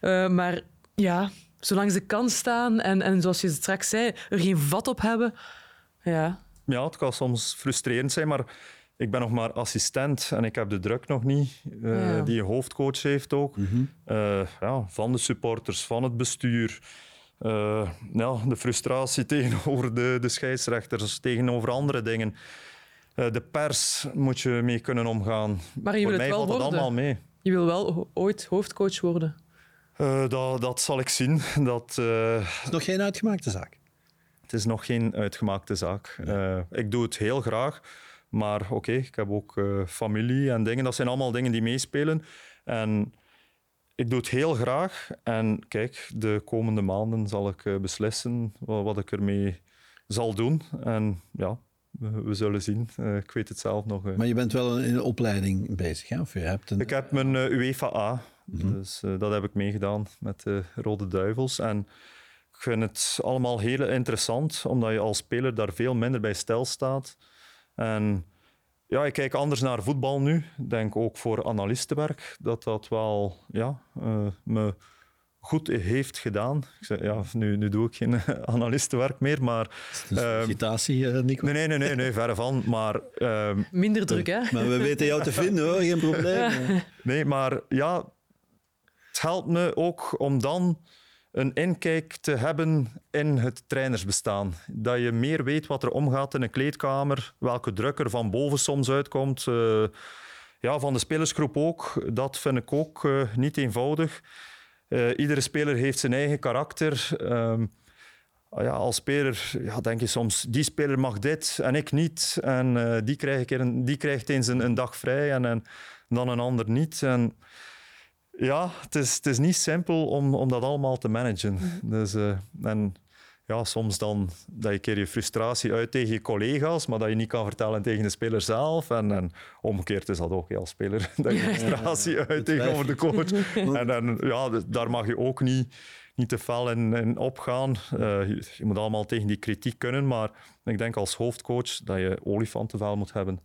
Eh, maar ja, zolang ze kan staan en, en zoals je straks zei, er geen vat op hebben, ja, Ja, het kan soms frustrerend zijn, maar ik ben nog maar assistent en ik heb de druk nog niet, eh, Ja. die een hoofdcoach heeft ook. Eh, ja, van de supporters, van het bestuur. Eh, ja, de frustratie tegenover de, de scheidsrechters, tegenover andere dingen. Eh, de pers moet je mee kunnen omgaan. Maar je Voor wil het mij wel valt het worden. allemaal mee. je wil wel ooit hoofdcoach worden. Eh, dat, dat zal ik zien. Dat, eh, Dat is nog geen uitgemaakte zaak. Het is nog geen uitgemaakte zaak. Eh, ik doe het heel graag, Maar oké, ik heb ook eh, familie en dingen. Dat zijn allemaal dingen die meespelen. En ik doe het heel graag. En kijk, de komende maanden zal ik eh, beslissen wat, ik ermee zal doen. En ja, we, zullen zien. Ik weet het zelf nog. Maar je bent wel in een opleiding bezig, hè? Of je hebt een... Ik heb mijn UEFA A, dus eh, dat heb ik meegedaan met de Rode Duivels. En vind het allemaal heel interessant, omdat je als speler daar veel minder bij stil staat. En ja, ik kijk anders naar voetbal nu. Ik denk ook voor analistenwerk dat dat wel ja, eh, me goed heeft gedaan. Ik zeg, ja, nu, nu doe ik geen analistenwerk meer, maar... een ehm, eh, Nico. Nee, nee, nee, nee, nee verre van. Maar ehm, Minder druk, hè? Maar we weten jou te vinden hoor, geen probleem. Nee, maar ja, het helpt me ook om dan een inkijk te hebben in het trainersbestaan. Dat je meer weet wat er omgaat in een kleedkamer, welke druk er van boven soms uitkomt. eh, ja, van de spelersgroep ook. Dat vind ik ook eh, niet eenvoudig. Eh, iedere speler heeft zijn eigen karakter. Ehm, ah ja, als speler ja, denk je soms, die speler mag dit en ik niet. En die, een, die krijgt eens een, een dag vrij en, en dan een ander niet. En ja, het is, het is niet simpel om, om dat allemaal te managen. Dus, eh, en ja, soms dan dat je keer je frustratie uit tegen je collega's, maar dat je niet kan vertellen tegen de speler zelf. En, en omgekeerd is dat ook, ja, als speler, dat je frustratie uit tegenover de coach. En, en ja, d- daar mag je ook niet, niet te fel in, in opgaan. Eh, je, je moet allemaal tegen die kritiek kunnen, maar ik denk als hoofdcoach dat je olifantenvel moet hebben.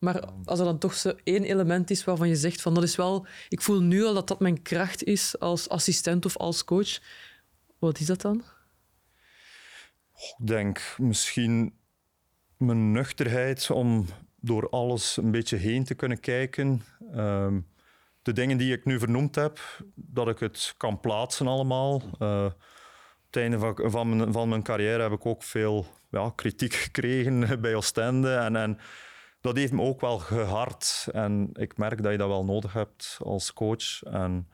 Maar als er dan toch zo één element is waarvan je zegt van dat is wel... Ik voel nu al dat dat mijn kracht is als assistent of als coach. Wat is dat dan? Ik denk misschien mijn nuchterheid om door alles een beetje heen te kunnen kijken. Ehm, de dingen die ik nu vernoemd heb, dat ik het kan plaatsen allemaal. Op het einde van, van, mijn, van mijn carrière heb ik ook veel ja, kritiek gekregen bij Oostende. En, en dat heeft me ook wel gehard. En ik merk dat je dat wel nodig hebt als coach. En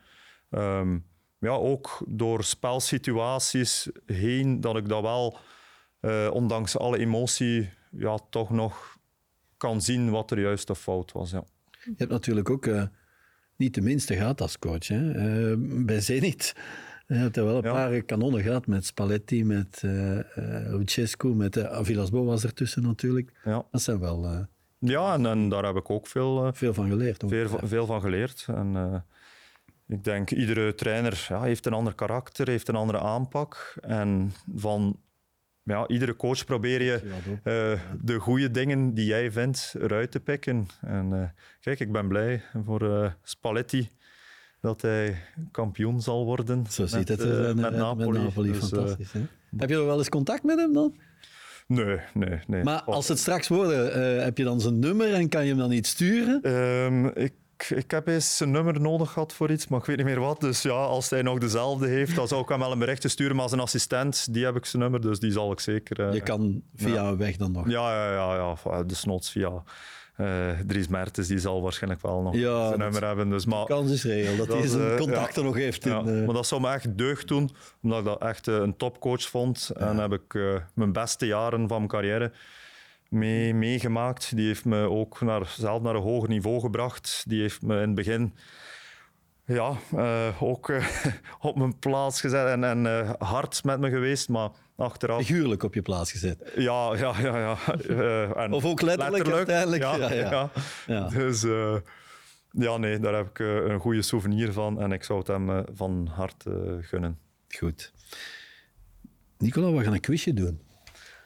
ehm, ja, ook door spelsituaties heen, dat ik dat wel, eh, ondanks alle emotie, ja, toch nog kan zien wat er juist of fout was. Ja. Je hebt natuurlijk ook eh, niet de minste gehad als coach. Hè? Eh, bij Zenit. Je hebt er wel een Ja. paar kanonnen gehad met Spalletti, met eh eh, Lucescu, met uh, was ertussen natuurlijk. Ja, Dat zijn wel ja en, en daar heb ik ook veel, eh, veel van geleerd. ook. veel, veel van geleerd. En, eh, ik denk, iedere trainer ja, heeft een ander karakter, heeft een andere aanpak. En van ja, iedere coach probeer je eh, de goede dingen die jij vindt eruit te pikken. En kijk, ik ben blij voor Spalletti dat hij kampioen zal worden Zo ziet met, het eh, er met Napoli. Dus, eh, fantastisch. hè? Heb je nog wel eens contact met hem dan? Nee, nee, nee. Maar Oh. als het straks worden, eh, heb je dan zijn nummer en kan je hem dan niet sturen? Ehm, ik, ik heb eens een nummer nodig gehad voor iets, maar ik weet niet meer wat. Dus ja, als hij nog dezelfde heeft, dan zou ik hem wel een berichtje sturen. Maar zijn assistent, die heb ik zijn nummer, dus die zal ik zeker... eh, Je kan via een weg dan nog. Ja, ja, ja, ja. Via eh Dries Mertens, die zal waarschijnlijk wel nog Ja, zijn nummer hebben. Dus, maar, kans is reëel dat, Dat hij zijn eh, contacten nog heeft. In, ja, eh, maar dat zou me echt deugd doen, omdat ik dat echt een topcoach vond. En heb ik mijn beste jaren van mijn carrière mee, meegemaakt. Die heeft me ook naar, zelf naar een hoger niveau gebracht. Die heeft me in het begin ja, eh, ook eh, op mijn plaats gezet en, en eh, hard met me geweest. Maar achteraf figuurlijk op je plaats gezet. ja, ja, ja. ja. En Of ook letterlijk uiteindelijk, Ja, ja, ja. Dus ja, nee, daar heb ik een goede souvenir van en ik zou het hem van harte eh, gunnen. Goed. Nicola, we gaan een quizje doen.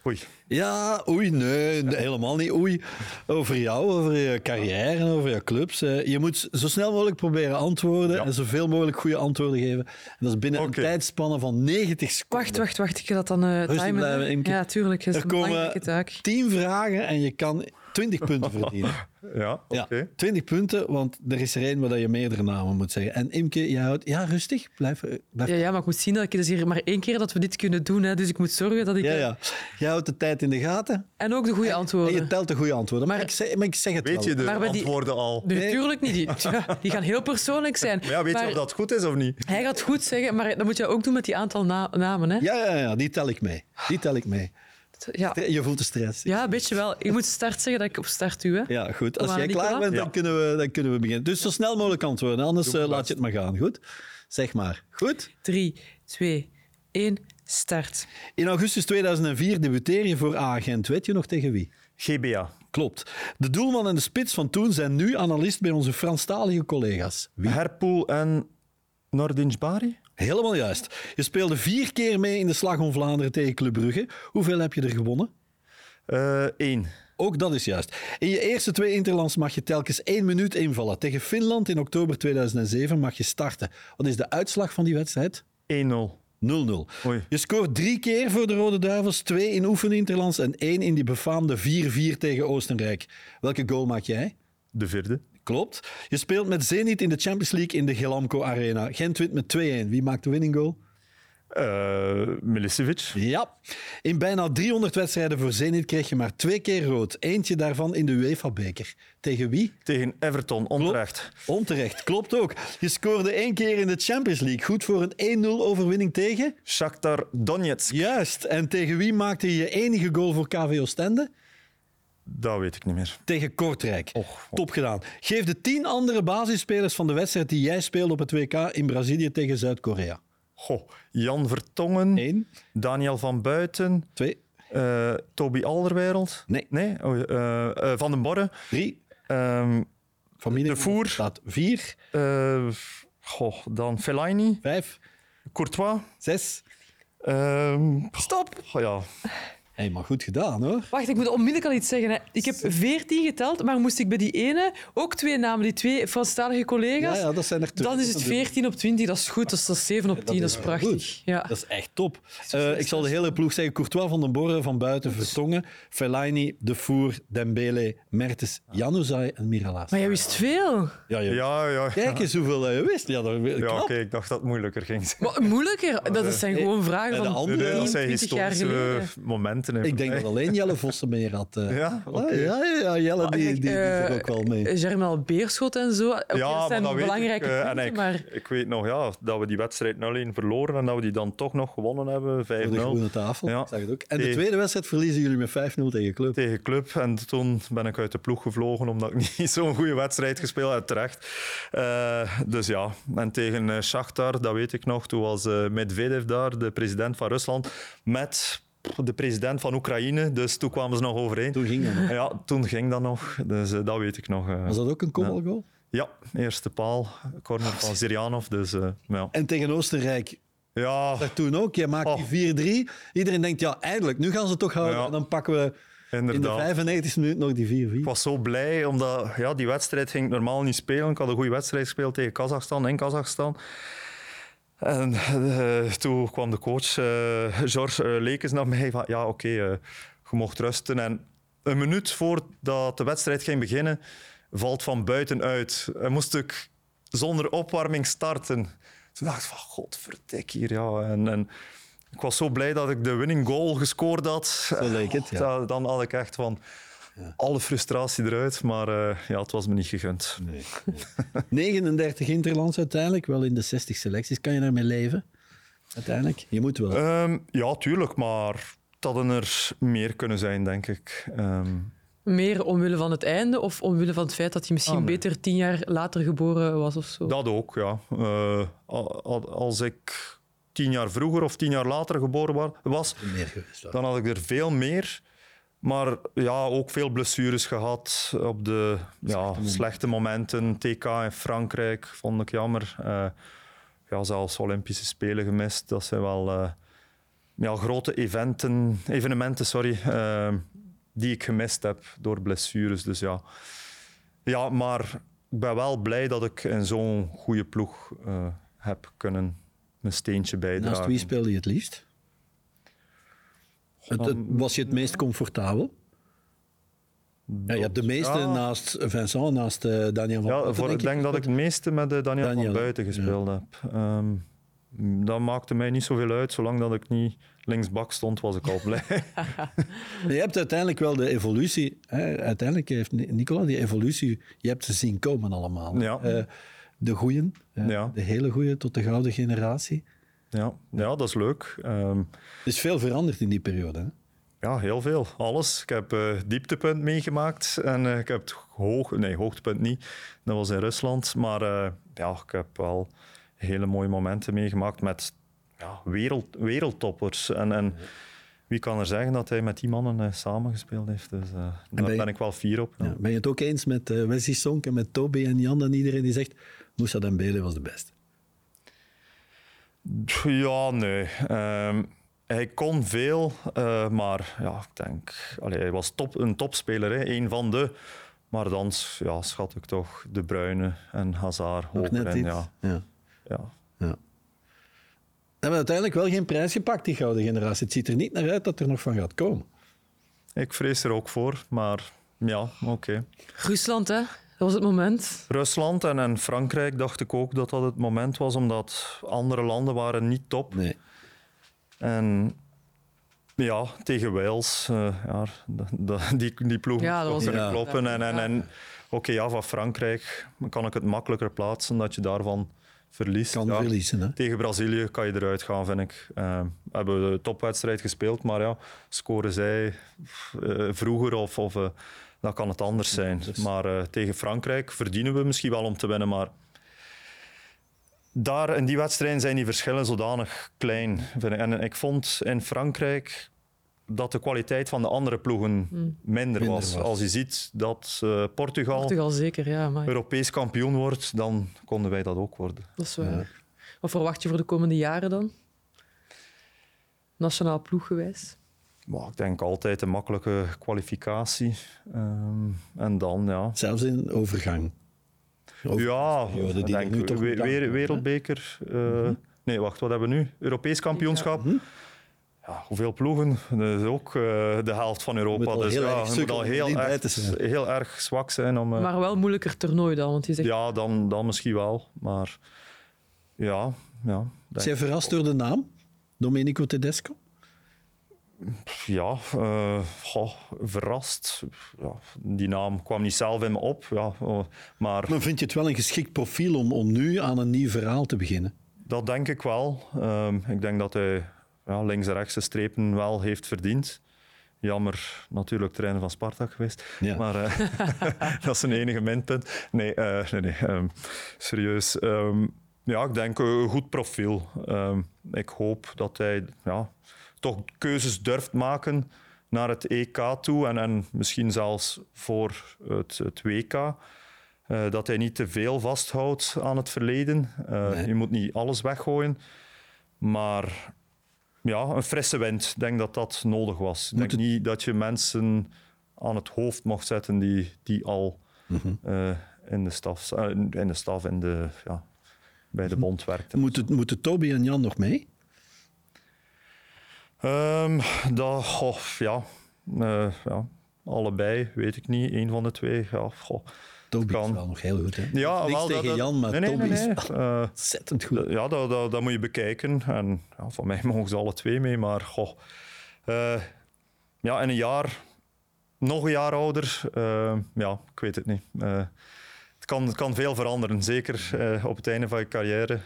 Oei. Ja, oei, nee, helemaal niet oei. Over jou, over je carrière en over je clubs. Eh, Je moet zo snel mogelijk proberen antwoorden Ja. en zoveel mogelijk goede antwoorden geven. En dat is binnen een tijdspanne van 90 seconden. Wacht, wacht, wacht. Ik ga dat dan eh timen. blijven, hè. Imke. Ja, tuurlijk. Is Er komen taak. 10 vragen en je kan 20 punten verdienen. Ja, oké. Ja, 20 punten, want er is er één waar je meerdere namen moet zeggen. En Imke, jij houdt... Ja, rustig. Blijf... eh, blijf Ja, ja, maar ik moet zien dat ik... Het is hier maar één keer dat we dit kunnen doen. Hè, dus ik moet zorgen dat ik... ja, ja. Jij houdt de tijd in de gaten En ook de goede en antwoorden. je telt de goede antwoorden. Maar, Maar- ik, zeg, maar ik zeg het Weet wel. je de Maar die- antwoorden al? Nee. Natuurlijk niet. Die, die gaan heel persoonlijk zijn. Maar ja, weet Maar je of dat goed is of niet? Hij gaat goed zeggen, maar dat moet je ook doen met die aantal na- namen. Hè? Ja, ja, ja, die tel ik mee. Die tel ik mee. Ja. Je voelt de stress. ja, een beetje wel. Ik moet start zeggen dat ik op start doe. Hè. Ja, goed. Als jij klaar bent, dan, Ja. kunnen we, dan kunnen we beginnen. Dus zo snel mogelijk antwoorden, anders eh, laat je het maar gaan. Goed? Zeg maar. Goed? Drie, twee, één, start. In augustus 2004 debuteer je voor A-agent. Weet je nog tegen wie? GBA. Klopt. De doelman en de spits van toen zijn nu analist bij onze Franstalige collega's. Wie? Herpoel en Nordin Bari? Helemaal juist. Je speelde vier keer mee in de Slag om Vlaanderen tegen Club Brugge. Hoeveel heb je er gewonnen? Eén. Ook dat is juist. In je eerste twee interlands mag je telkens één minuut invallen. Tegen Finland in oktober 2007 mag je starten. Wat is de uitslag van die wedstrijd? 1-0. 0-0. Oei. Je scoort drie keer voor de Rode Duivels, twee in oefeninterlands en één in die befaamde 4-4 tegen Oostenrijk. Welke goal maak jij? De vierde. Klopt. Je speelt met Zenit in de Champions League in de Gelamco Arena. Gent wint met 2-1. Wie maakt de winning goal? Eh Milicevic. Ja. In bijna 300 wedstrijden voor Zenit kreeg je maar twee keer rood. Eentje daarvan in de UEFA-beker. Tegen wie? Tegen Everton, onterecht. Onterecht, klopt ook. Je scoorde één keer in de Champions League. Goed voor een 1-0 overwinning tegen? Shakhtar Donetsk. Juist. En tegen wie maakte je je enige goal voor KV Oostende? Dat weet ik niet meer. Tegen Kortrijk. Och, Top gedaan. Geef de tien andere basisspelers van de wedstrijd die jij speelde op het WK in Brazilië tegen Zuid-Korea. Goh. Jan Vertongen. Eén, Daniel van Buiten. twee, eh, Toby Alderwereld. Nee. Nee? Oh, eh, eh, van den Borre. drie. Ehm, Familie De Voer. staat vier, goh, dan Fellaini. vijf, Courtois. zes. Ehm, Stop. Oh, ja. Hé, maar goed gedaan hoor. Wacht, ik moet onmiddellijk al iets zeggen. Hè. Ik heb veertien geteld, maar moest ik bij die ene ook twee namen, die twee Franstalige collega's, Ja, ja, dat zijn er twee. dan is het 14 op 20. Dat is goed. Dat is, dat is 7 op 10. Dat is, prachtig. Ja. Dat is echt top. Eh, ik zal de hele ploeg zeggen. Courtois van den Borre van buiten, Vertongen, Fellaini, De Voer, Dembele, Mertens, Januzaj en Miralas. Maar jij wist veel. Ja, je... Ja, ja. Kijk eens hoeveel eh, je wist. Ja, dat Ja, oké, ik dacht dat het moeilijker ging zijn. Maar moeilijker. Dat zijn gewoon vragen en de van andere- Nee, 10, dat zijn 20 jaar historische geleden. momenten. Ik denk dat alleen Jelle Vossen meer had. eh. Ja, Ja, ja, ja, Jelle die, die, die Eh, ook wel mee. Germinal Beerschot en zo. Ja, dat zijn maar dat weet belangrijke ik. eh, punten, en ik, maar ik weet nog ja, dat we die wedstrijd 0-1 verloren en dat we die dan toch nog gewonnen hebben, 5-0. Voor de groene tafel. Ja. Ik Zag het ook. En de tweede wedstrijd verliezen jullie met 5-0 tegen Club. tegen Club. En toen ben ik uit de ploeg gevlogen omdat ik niet zo'n goede wedstrijd gespeeld heb, terecht. Eh, dus ja, en tegen eh, Shakhtar, dat weet ik nog, toen was eh, Medvedev daar, de president van Rusland, met de president van Oekraïne. Dus toen kwamen ze nog overeen. Toen ging dat nog. Ja, toen ging dat nog. Dus eh, dat weet ik nog. eh. Was dat ook een kopbalgoal? Ja, eerste paal, corner van Zirianov. Dus eh, ja. En tegen Oostenrijk Ja, dat toen ook. Jij maakt Oh. die 4-3. Iedereen denkt, ja, eindelijk, nu gaan ze het toch houden. Ja. En dan pakken we in de inderdaad. 95 minuut nog die 4-4. Ik was zo blij, omdat ja, die wedstrijd ging ik normaal niet spelen. Ik had een goede wedstrijd gespeeld tegen Kazachstan in Kazachstan. En eh, toen kwam de coach, eh George uh, Lekens, naar mij van ja, oké, eh, je mocht rusten. En een minuut voordat de wedstrijd ging beginnen, valt van buiten uit. En moest ik zonder opwarming starten. Toen dacht ik van, godverdik hier, ja. En, en ik was zo blij dat ik de winning goal gescoord had. Zo leek het, ja. Da- Dan had ik echt van alle frustratie eruit, maar eh, ja, het was me niet gegund. 39 interlands uiteindelijk, wel in de 60 selecties. Kan je daarmee leven? Uiteindelijk? Je moet wel. Ehm, ja, tuurlijk, maar het hadden er meer kunnen zijn, denk ik. Ehm, meer omwille van het einde of omwille van het feit dat hij misschien Ah, nee. beter tien jaar later geboren was of zo? dat ook, ja. Eh, al- al- als ik tien jaar vroeger of tien jaar later geboren wa- was, dan had ik er veel meer. Maar ja, ook veel blessures gehad op de ja, slechte momenten. TK in Frankrijk vond ik jammer. Eh, ja, zelfs Olympische Spelen gemist. Dat zijn wel eh, ja, grote eventen, evenementen sorry, eh, die ik gemist heb door blessures. Dus ja. ja, maar ik ben wel blij dat ik in zo'n goede ploeg heb kunnen mijn steentje bijdragen. Naast wie speelde je het liefst? Het, het- was je het meest comfortabel? Ja, je hebt de meeste Ja. naast Vincent, naast eh, Daniel van Ja, Putten, voor, ik denk dat ik het meeste met de Daniel, Daniel, van Buiten ja. gespeeld heb. Ehm, dat maakte mij niet zoveel uit. Zolang dat ik niet linksbak stond, was ik al blij. Je hebt uiteindelijk wel de evolutie. Hè? Uiteindelijk heeft Ni- Nicola die evolutie. Je hebt ze zien komen allemaal. Ja. Eh, de goeien, eh, Ja. de hele goeie tot de gouden generatie. Ja, ja, dat is leuk. Ehm, Er is veel veranderd in die periode. Hè? Ja, heel veel. Alles. Ik heb uh, dieptepunt meegemaakt en uh, ik heb het hoog... Nee, hoogtepunt niet. Dat was in Rusland. Maar uh, ja, ik heb wel hele mooie momenten meegemaakt met ja, wereld, wereldtoppers. En, en wie kan er zeggen dat hij met die mannen samengespeeld heeft? Dus daar ben, ben, ik wel fier op. Ja. ben je het ook eens met Wesley Sonk en met Toby en Jan en iedereen die zegt Moussa Dembele was de beste? Ja, nee. Um, hij kon veel, uh, maar ja, ik denk, allee, hij was top, een topspeler, hè, een van de. Maar dan ja, schat ik toch De Bruyne en Hazard hoger. En, ja. Ja. Ja. ja. We hebben uiteindelijk wel geen prijs gepakt, die gouden generatie. Het ziet er niet naar uit dat er nog van gaat komen. Ik vrees er ook voor, maar ja, oké. Rusland, hè? Dat was het moment. Rusland en, en Frankrijk dacht ik ook dat dat het moment was, omdat andere landen waren niet top. Nee. En ja, tegen Wales, uh, ja, die, die ploeg ja, dat was ja. kloppen. En, en, en oké, ja, van Frankrijk kan ik het makkelijker plaatsen dat je daarvan verliest. Kan verliezen, hè? Tegen Brazilië kan je eruit gaan, vind ik. Uh, hebben we de topwedstrijd gespeeld, maar ja, scoren zij uh, vroeger of, of dan kan het anders zijn. Dus- maar tegen Frankrijk verdienen we misschien wel om te winnen, maar daar in die wedstrijden zijn die verschillen zodanig klein. En ik vond in Frankrijk dat de kwaliteit van de andere ploegen hmm. minder, was. Als je ziet dat uh, Portugal, Portugal zeker, ja, maar... Europees kampioen wordt, dan konden wij dat ook worden. Dat is waar. Wat verwacht je voor de komende jaren dan? Nationaal ploeggewijs? Maar ik denk altijd een makkelijke kwalificatie. Um, en dan, ja... Zelfs in overgang ja, die denk, nu toch weer, wereldbeker. Uh, nee, wacht, wat hebben we nu? Europees kampioenschap. Ja. Ja, hoeveel ploegen? Dat is ook uh, de helft van Europa. Dus ja, het moet al heel erg, heel erg zwak zijn. Om, uh, maar wel moeilijker toernooi dan, want je zegt... Ja, dan, dan misschien wel. Maar ja... ja Zijn je verrast door de naam? Domenico Tedesco? Ja, uh, goh, verrast. Ja, die naam kwam niet zelf in me op. Ja, uh, maar... maar vind je het wel een geschikt profiel om, om nu aan een nieuw verhaal te beginnen? Dat denk ik wel. Um, ik denk dat hij ja, links en rechts de strepen wel heeft verdiend. Jammer, natuurlijk trainer van Spartak geweest. Ja. Maar uh, dat is een enige minpunt. Nee, nee, nee um, serieus. Um, ja, ik denk een goed profiel. ik hoop dat hij... Ja, toch keuzes durft maken naar het EK toe en, en misschien zelfs voor het, het WK. Uh, dat hij niet te veel vasthoudt aan het verleden. Uh, Je moet niet alles weggooien. Maar ja, een frisse wind. Ik denk dat dat nodig was. Ik denk niet dat je mensen aan het hoofd mocht zetten die, die al mm uh, in de staf, in de, staf in de, ja, bij de bond werkten. Moeten, moeten Toby en Jan nog mee? Um, dat, goh, ja. Uh, ja. Allebei, weet ik niet. Eén van de twee. Ja, goh. Toby kan. is wel nog heel goed. Hè? Ja, Niks wel, tegen dat, Jan, maar nee, Toby nee, nee, is uh, ontzettend goed. Ja, dat, dat, dat, moet je bekijken. En ja, van mij mogen ze alle twee mee. Maar goh, uh, ja, in een jaar, nog een jaar ouder, ja, ik weet het niet. het, kan, het kan veel veranderen, zeker op het einde van je carrière.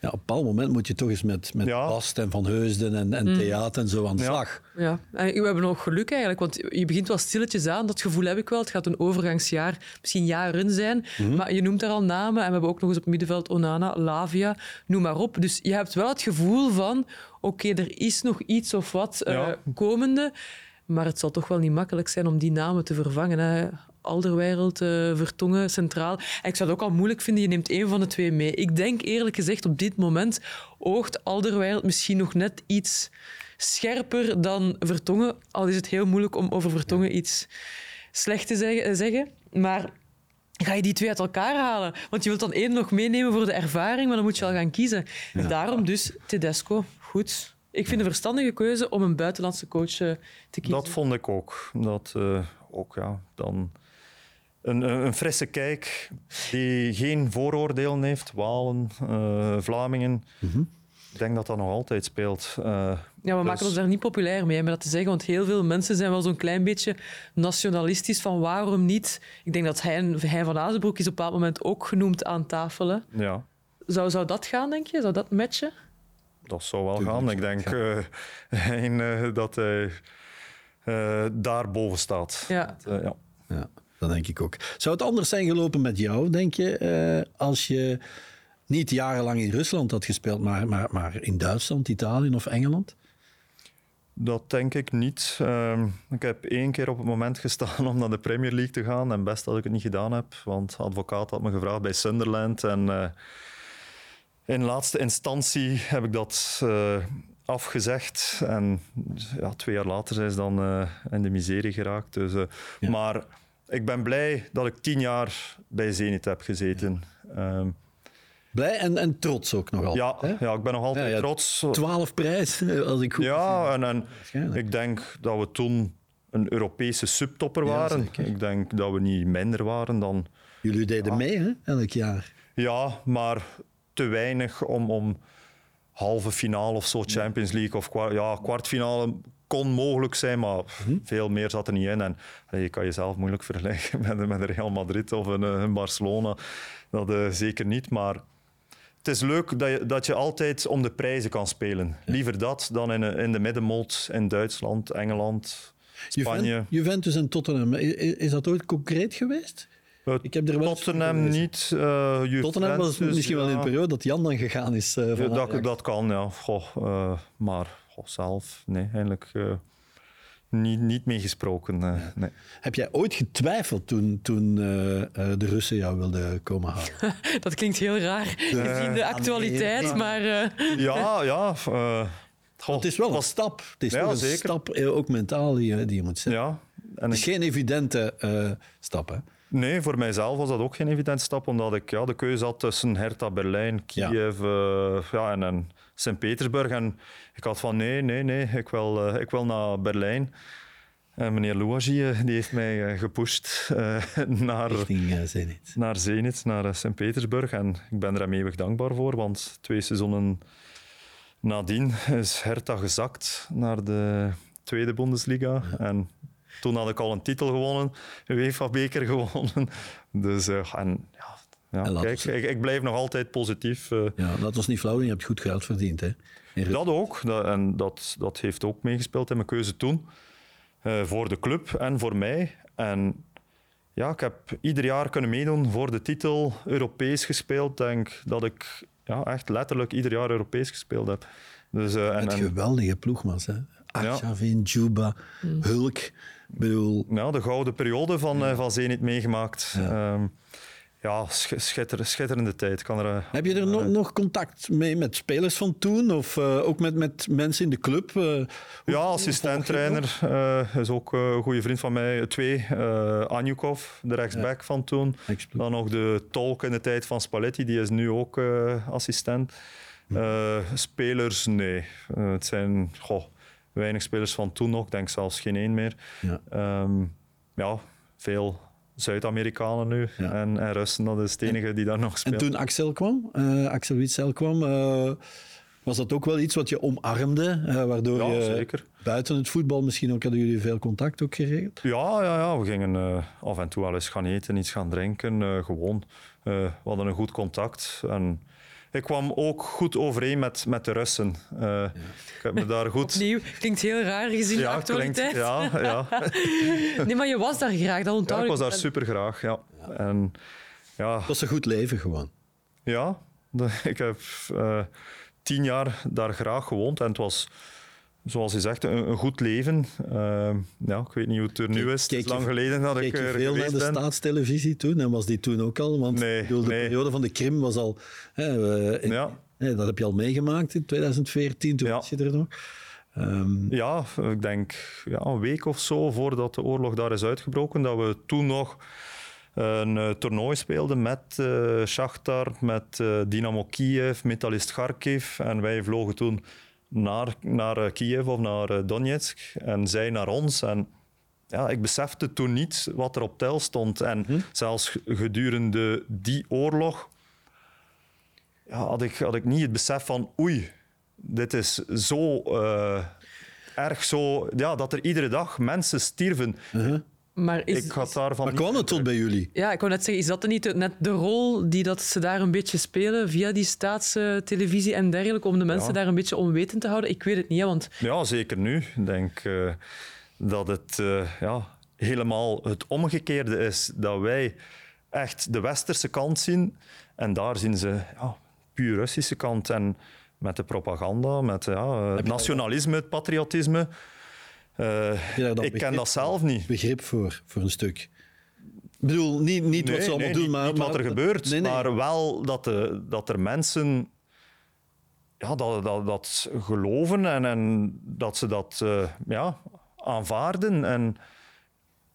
Ja, op een bepaald moment moet je toch eens met, met ja. Bast en Van Heusden en, en mm. theater en zo aan de slag. Ja, en we hebben nog geluk eigenlijk, want je begint wel stilletjes aan. Dat gevoel heb ik wel. Het gaat een overgangsjaar, misschien jaren zijn. Mhm. Maar je noemt er al namen en we hebben ook nog eens op middenveld Onana, Lavia, noem maar op. Dus je hebt wel het gevoel van, oké, er is nog iets of wat uh, komende. Maar het zal toch wel niet makkelijk zijn om die namen te vervangen. Hè. Alderwereld, uh, Vertongen, Centraal. En ik zou het ook al moeilijk vinden, je neemt één van de twee mee. Ik denk eerlijk gezegd, op dit moment oogt Alderwereld misschien nog net iets scherper dan Vertongen. Al is het heel moeilijk om over Vertongen iets slecht te zeggen. Maar ga je die twee uit elkaar halen? Want je wilt dan één nog meenemen voor de ervaring, maar dan moet je al gaan kiezen. Daarom dus Tedesco. Goed. Ik vind een verstandige keuze om een buitenlandse coach eh, te kiezen. Dat vond ik ook. Dat uh, ook, ja, dan een, een, frisse kijk die geen vooroordelen heeft. Walen, uh, Vlamingen. Mhm. Ik denk dat dat nog altijd speelt. Uh, ja, we dus... maken ons daar niet populair mee, met dat te zeggen. Want heel veel mensen zijn wel zo'n klein beetje nationalistisch van waarom niet. Ik denk dat hij, hij van Azenbroek is op een bepaald moment ook genoemd aan tafel. Ja. Zou, zou dat gaan, denk je? Zou dat matchen? dat zou wel Tuurlijk gaan. Ik denk eh, eh, dat hij eh, daar boven staat. Eh, ja. Ja, dat denk ik ook. Zou het anders zijn gelopen met jou, denk je, eh, als je niet jarenlang in Rusland had gespeeld, maar, maar, maar in Duitsland, Italië of Engeland? Dat denk ik niet. Ehm, ik heb één keer op het moment gestaan om naar de Premier League te gaan. En best dat ik het niet gedaan heb, want de advocaat had me gevraagd bij Sunderland. En eh, in laatste instantie heb ik dat eh, afgezegd. En ja, twee jaar later zijn ze dan in de miserie geraakt. Dus, Ja. Maar ik ben blij dat ik tien jaar bij Zenit heb gezeten. Ehm, Blij en, en trots ook nog altijd. ja, hè? ja, ik ben nog altijd Ja, ja. trots. Twaalf prijzen, als ik goed Ja, en, en ik denk dat we toen een Europese subtopper waren. ik denk dat we niet minder waren dan... Jullie deden mee, hè, elk jaar. Ja, maar te weinig om, om halve finale of zo, Champions League of ja, kwartfinale kon mogelijk zijn, maar Mhm. veel meer zat er niet in. En je kan jezelf moeilijk vergelijken met, met een Real Madrid of een, eh, een Barcelona. Dat eh, zeker niet, maar het is leuk dat je, dat je altijd om de prijzen kan spelen. Liever dat dan in, in de middenmoot in Duitsland, Engeland, Spanje. Juven- Juventus en Tottenham, is dat ooit concreet geweest? Eh, Ik heb er wel Tottenham niet. eh, Tottenham was Juventus, misschien wel in een periode dat Jan dan gegaan is. Ja, dat, dat kan, ja. Goh, maar goh, zelf, nee, eigenlijk eh, niet, niet meegesproken. eh, nee. Heb jij ooit getwijfeld toen, toen eh, eh, de Russen jou wilden komen halen? Dat klinkt heel raar gezien de actualiteit, nee. maar eh, Ja, ja. eh, goh, het is wel een stap. Het is Ja, wel een zeker. stap, ook mentaal, die, je- die je moet zetten. Ja. En Het is ik- geen evidente eh, stap, hè? nee, voor mijzelf was dat ook geen evident stap, omdat ik ja, de keuze had tussen Hertha Berlijn, Ja. Kiev ja, en, en Sint-Petersburg. En ik had van nee, nee, nee, ik wil, eh, ik wil naar Berlijn. En meneer Louagie eh, die heeft mij eh, gepusht naar, Richting Zenit. naar Zenit, naar Sint-Petersburg. En ik ben er hem eeuwig dankbaar voor, want twee seizoenen nadien is Hertha gezakt naar de tweede Bundesliga. En toen had ik al een titel gewonnen, een UEFA-beker gewonnen. Dus en, ja, ja, kijk, ik, ik blijf nog altijd positief. eh, Ja, laat ons niet flauw doen, je hebt goed geld verdiend, hè? In dat ook. Dat, en dat, dat heeft ook meegespeeld in mijn keuze toen. Eh, voor de club en voor mij. En ja, ik heb ieder jaar kunnen meedoen voor de titel. Europees gespeeld. Ik denk dat ik ja, echt letterlijk ieder jaar Europees gespeeld heb. Dus, eh, en, Met en, geweldige ploegmas, hè? Arshavin, Juba, Hulk. Ik bedoel, ja, de gouden periode van, eh, van Zenit meegemaakt. Ja. Ja, ja sch- schitter, schitterende tijd. Kan er, eh, heb je er nog, nog contact mee met spelers van toen? Of eh, ook met, met mensen in de club? Eh, hoe- Ja, assistent-trainer eh, is ook eh, een goede vriend van mij. Twee, eh Anjukov, de rechtsback van toen. Dan nog de tolk in de tijd van Spalletti, die is nu ook eh, assistent. Eh, spelers, nee. Eh, het zijn goh, weinig spelers van toen nog, ik denk zelfs geen één meer. Ja. Ehm, ja, veel Zuid-Amerikanen nu Ja. en, en Russen, dat is het enige die daar nog En speelt. toen Axel kwam, eh, Axel Witsel kwam, eh, was dat ook wel iets wat je omarmde? eh, waardoor Ja, je zeker. buiten het voetbal misschien ook hadden jullie veel contact ook geregeld? Ja, ja, ja, we gingen af en toe wel eens gaan eten, iets gaan drinken. gewoon. We hadden een goed contact. En ik kwam ook goed overeen met, met de Russen. Eh, Ik heb me daar goed... opnieuw klinkt heel raar gezien de Ja, klinkt, actualiteit. ja, ja. Nee, maar je was daar graag, dat ja, onthoud ik was daar super graag. Ja. En ja, Het was een goed leven gewoon. ja de- ik heb eh, tien jaar daar graag gewoond en het was, zoals je zegt, een, een goed leven. Eh, ja, ik weet niet hoe het er nu is. Het is lang geleden dat ik er veel naar de ben. staatstelevisie toen? En was die toen ook al? Want Nee, bedoel, de nee. periode van de Krim was al... Hè, eh, in- Ja. hè, dat heb je al meegemaakt in 2014, toen Ja. was je er nog. Ehm, Ja, ik denk ja, een week of zo voordat de oorlog daar is uitgebroken, dat we toen nog een eh, toernooi speelden met eh Shakhtar, met Dynamo Kiev, Metalist Kharkiv. En wij vlogen toen naar, naar eh, Kiev of naar eh, Donetsk en zij naar ons. En ja, ik besefte toen niet wat er op tel stond. En zelfs gedurende die oorlog ja, had, ik, had ik niet het besef van oei, dit is zo eh, erg zo... Ja, dat er iedere dag mensen stierven. Maar is, ik had daarvan Maar kwam het tot bij jullie? Ja, ik wou net zeggen, is dat niet de- net de rol die dat ze daar een beetje spelen via die staatstelevisie en dergelijke, om de mensen Ja. daar een beetje onwetend te houden? Ik weet het niet, hè, want Ja, zeker nu. Ik denk eh, dat het eh, ja, helemaal het omgekeerde is. Dat wij echt de westerse kant zien en daar zien ze ja, puur Russische kant. En met de propaganda, met ja, het nationalisme, het patriotisme. Eh, ik ken dat zelf niet. Begrip voor, voor een stuk. Ik bedoel, niet, niet wat ze allemaal nee, doen, niet, maar... niet wat maar- er gebeurt, Nee, maar wel dat, de, dat er mensen ja, dat, dat, dat geloven en, en dat ze dat eh, ja, aanvaarden. En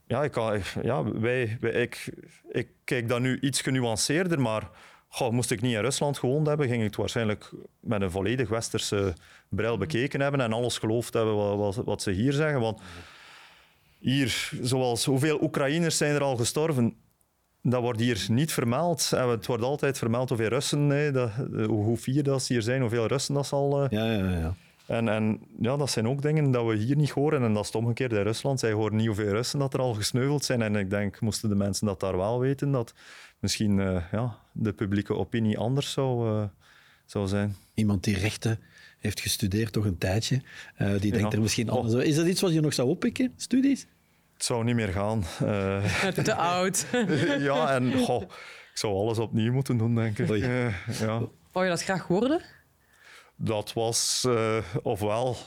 ja, ik, ja wij, wij, ik, ik kijk dat nu iets genuanceerder, maar goh, moest ik niet in Rusland gewoond hebben, ging ik het waarschijnlijk met een volledig westerse bril bekeken hebben en alles geloofd hebben wat, wat, wat ze hier zeggen. Want hier, zoals hoeveel Oekraïners zijn er al gestorven? Dat wordt hier niet vermeld. En het wordt altijd vermeld hoeveel Russen, nee, dat, hoe, hoe vier dat ze hier zijn, hoeveel Russen dat zal. eh, Ja, ja, ja. En, en ja, dat zijn ook dingen dat we hier niet horen. En dat is het omgekeerd in Rusland. Zij horen niet hoeveel Russen dat er al gesneuveld zijn. En ik denk, moesten de mensen dat daar wel weten, dat misschien eh, ja, de publieke opinie anders zou, eh, zou zijn. Iemand die rechten heeft gestudeerd toch een tijdje, eh, die denkt Ja. er misschien Oh. anders over. Is dat iets wat je nog zou oppikken, studies? Het zou niet meer gaan. Eh, te oud. ja, en goh, ik zou alles opnieuw moeten doen, denk ik. Ja. Wou je dat graag worden? Dat was eh, ofwel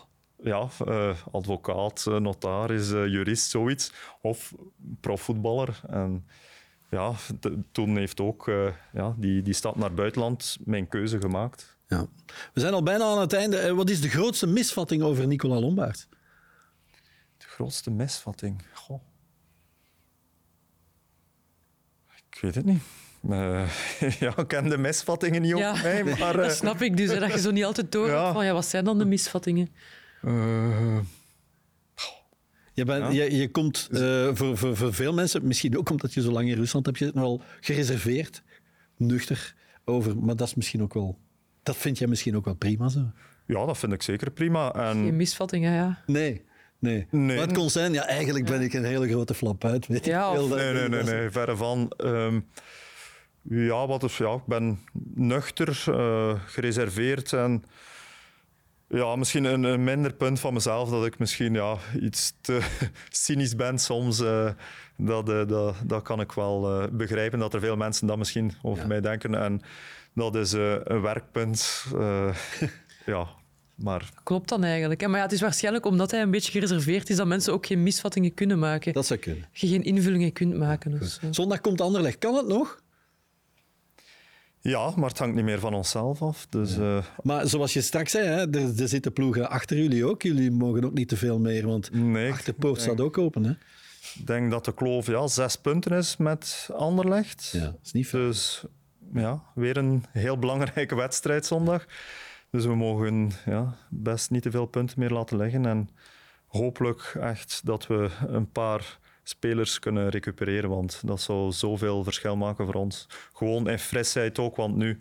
ja, eh, advocaat, eh, notaris, jurist, zoiets. Of profvoetballer. En ja, toen heeft ook ja, die, die stap naar buitenland mijn keuze gemaakt. Ja. We zijn al bijna aan het einde. Wat is de grootste misvatting over Nicola Lombaert? De grootste misvatting? Goh. Ik weet het niet. Eh, ja, ik ken de misvattingen niet Ja, op mij, maar... dat eh, snap ik dus. Hè, dat je zo niet altijd door Ja. van ja, wat zijn dan de misvattingen? eh, Je, bent, je, je komt eh, voor, voor, voor veel mensen, misschien ook omdat je zo lang in Rusland hebt gezeten, nogal gereserveerd, nuchter over. Maar dat is misschien ook wel. Dat vind jij misschien ook wel prima zo? ja, dat vind ik zeker prima. En, Geen misvattingen, ja. Nee. Nee. Nee. Maar het kon zijn, ja, eigenlijk ben ik een hele grote flap uit. Weet Ja, of-. Nee, nee, nee, nee, verre van. Ehm, ja, wat is, ja, ik ben nuchter, eh, gereserveerd en ja, misschien een, een minder punt van mezelf dat ik misschien ja, iets te cynisch ben soms. eh, dat, eh, dat, dat kan ik wel eh, begrijpen, dat er veel mensen dat misschien over Ja. mij denken. En dat is eh, een werkpunt. eh, ja, maar Klopt dan eigenlijk. Maar ja, het is waarschijnlijk omdat hij een beetje gereserveerd is dat mensen ook geen misvattingen kunnen maken. Dat zou kunnen. Je geen invullingen kunt maken. Dus, eh. Zondag komt Anderlecht. Kan het nog? Ja, maar het hangt niet meer van onszelf af. Dus eh, Maar zoals je straks zei, hè, er, er zitten ploegen achter jullie ook. Jullie mogen ook niet te veel meer, want nee, ik achterpoort staat ook open. Hè? denk dat de kloof ja, zes punten is met Anderlecht. Ja, dat is niet veel. Dus ja, weer een heel belangrijke wedstrijd zondag. Dus we mogen ja, best niet te veel punten meer laten liggen. En hopelijk echt dat we een paar spelers kunnen recupereren. Want dat zou zoveel verschil maken voor ons. Gewoon in frisheid ook, want nu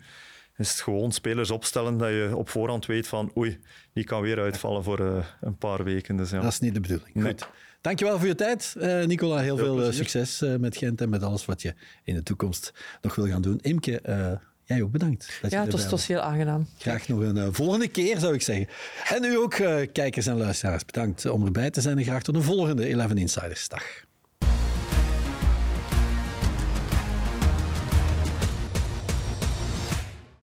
is het gewoon spelers opstellen dat je op voorhand weet van oei, die kan weer uitvallen voor eh, een paar weken. Dus ja. Dat is niet de bedoeling. Nee. Goed. Dankjewel voor je tijd, eh, Nicola. Heel veel eh, plezier. succes eh, met Gent en met alles wat je in de toekomst nog wil gaan doen. Imke, eh, jij ook bedankt. dat je Ja, het was, het was heel aangenaam. Graag nog een volgende keer, zou ik zeggen. En u ook, eh, kijkers en luisteraars, bedankt om erbij te zijn. En graag tot een volgende 11 Insiders. Dag.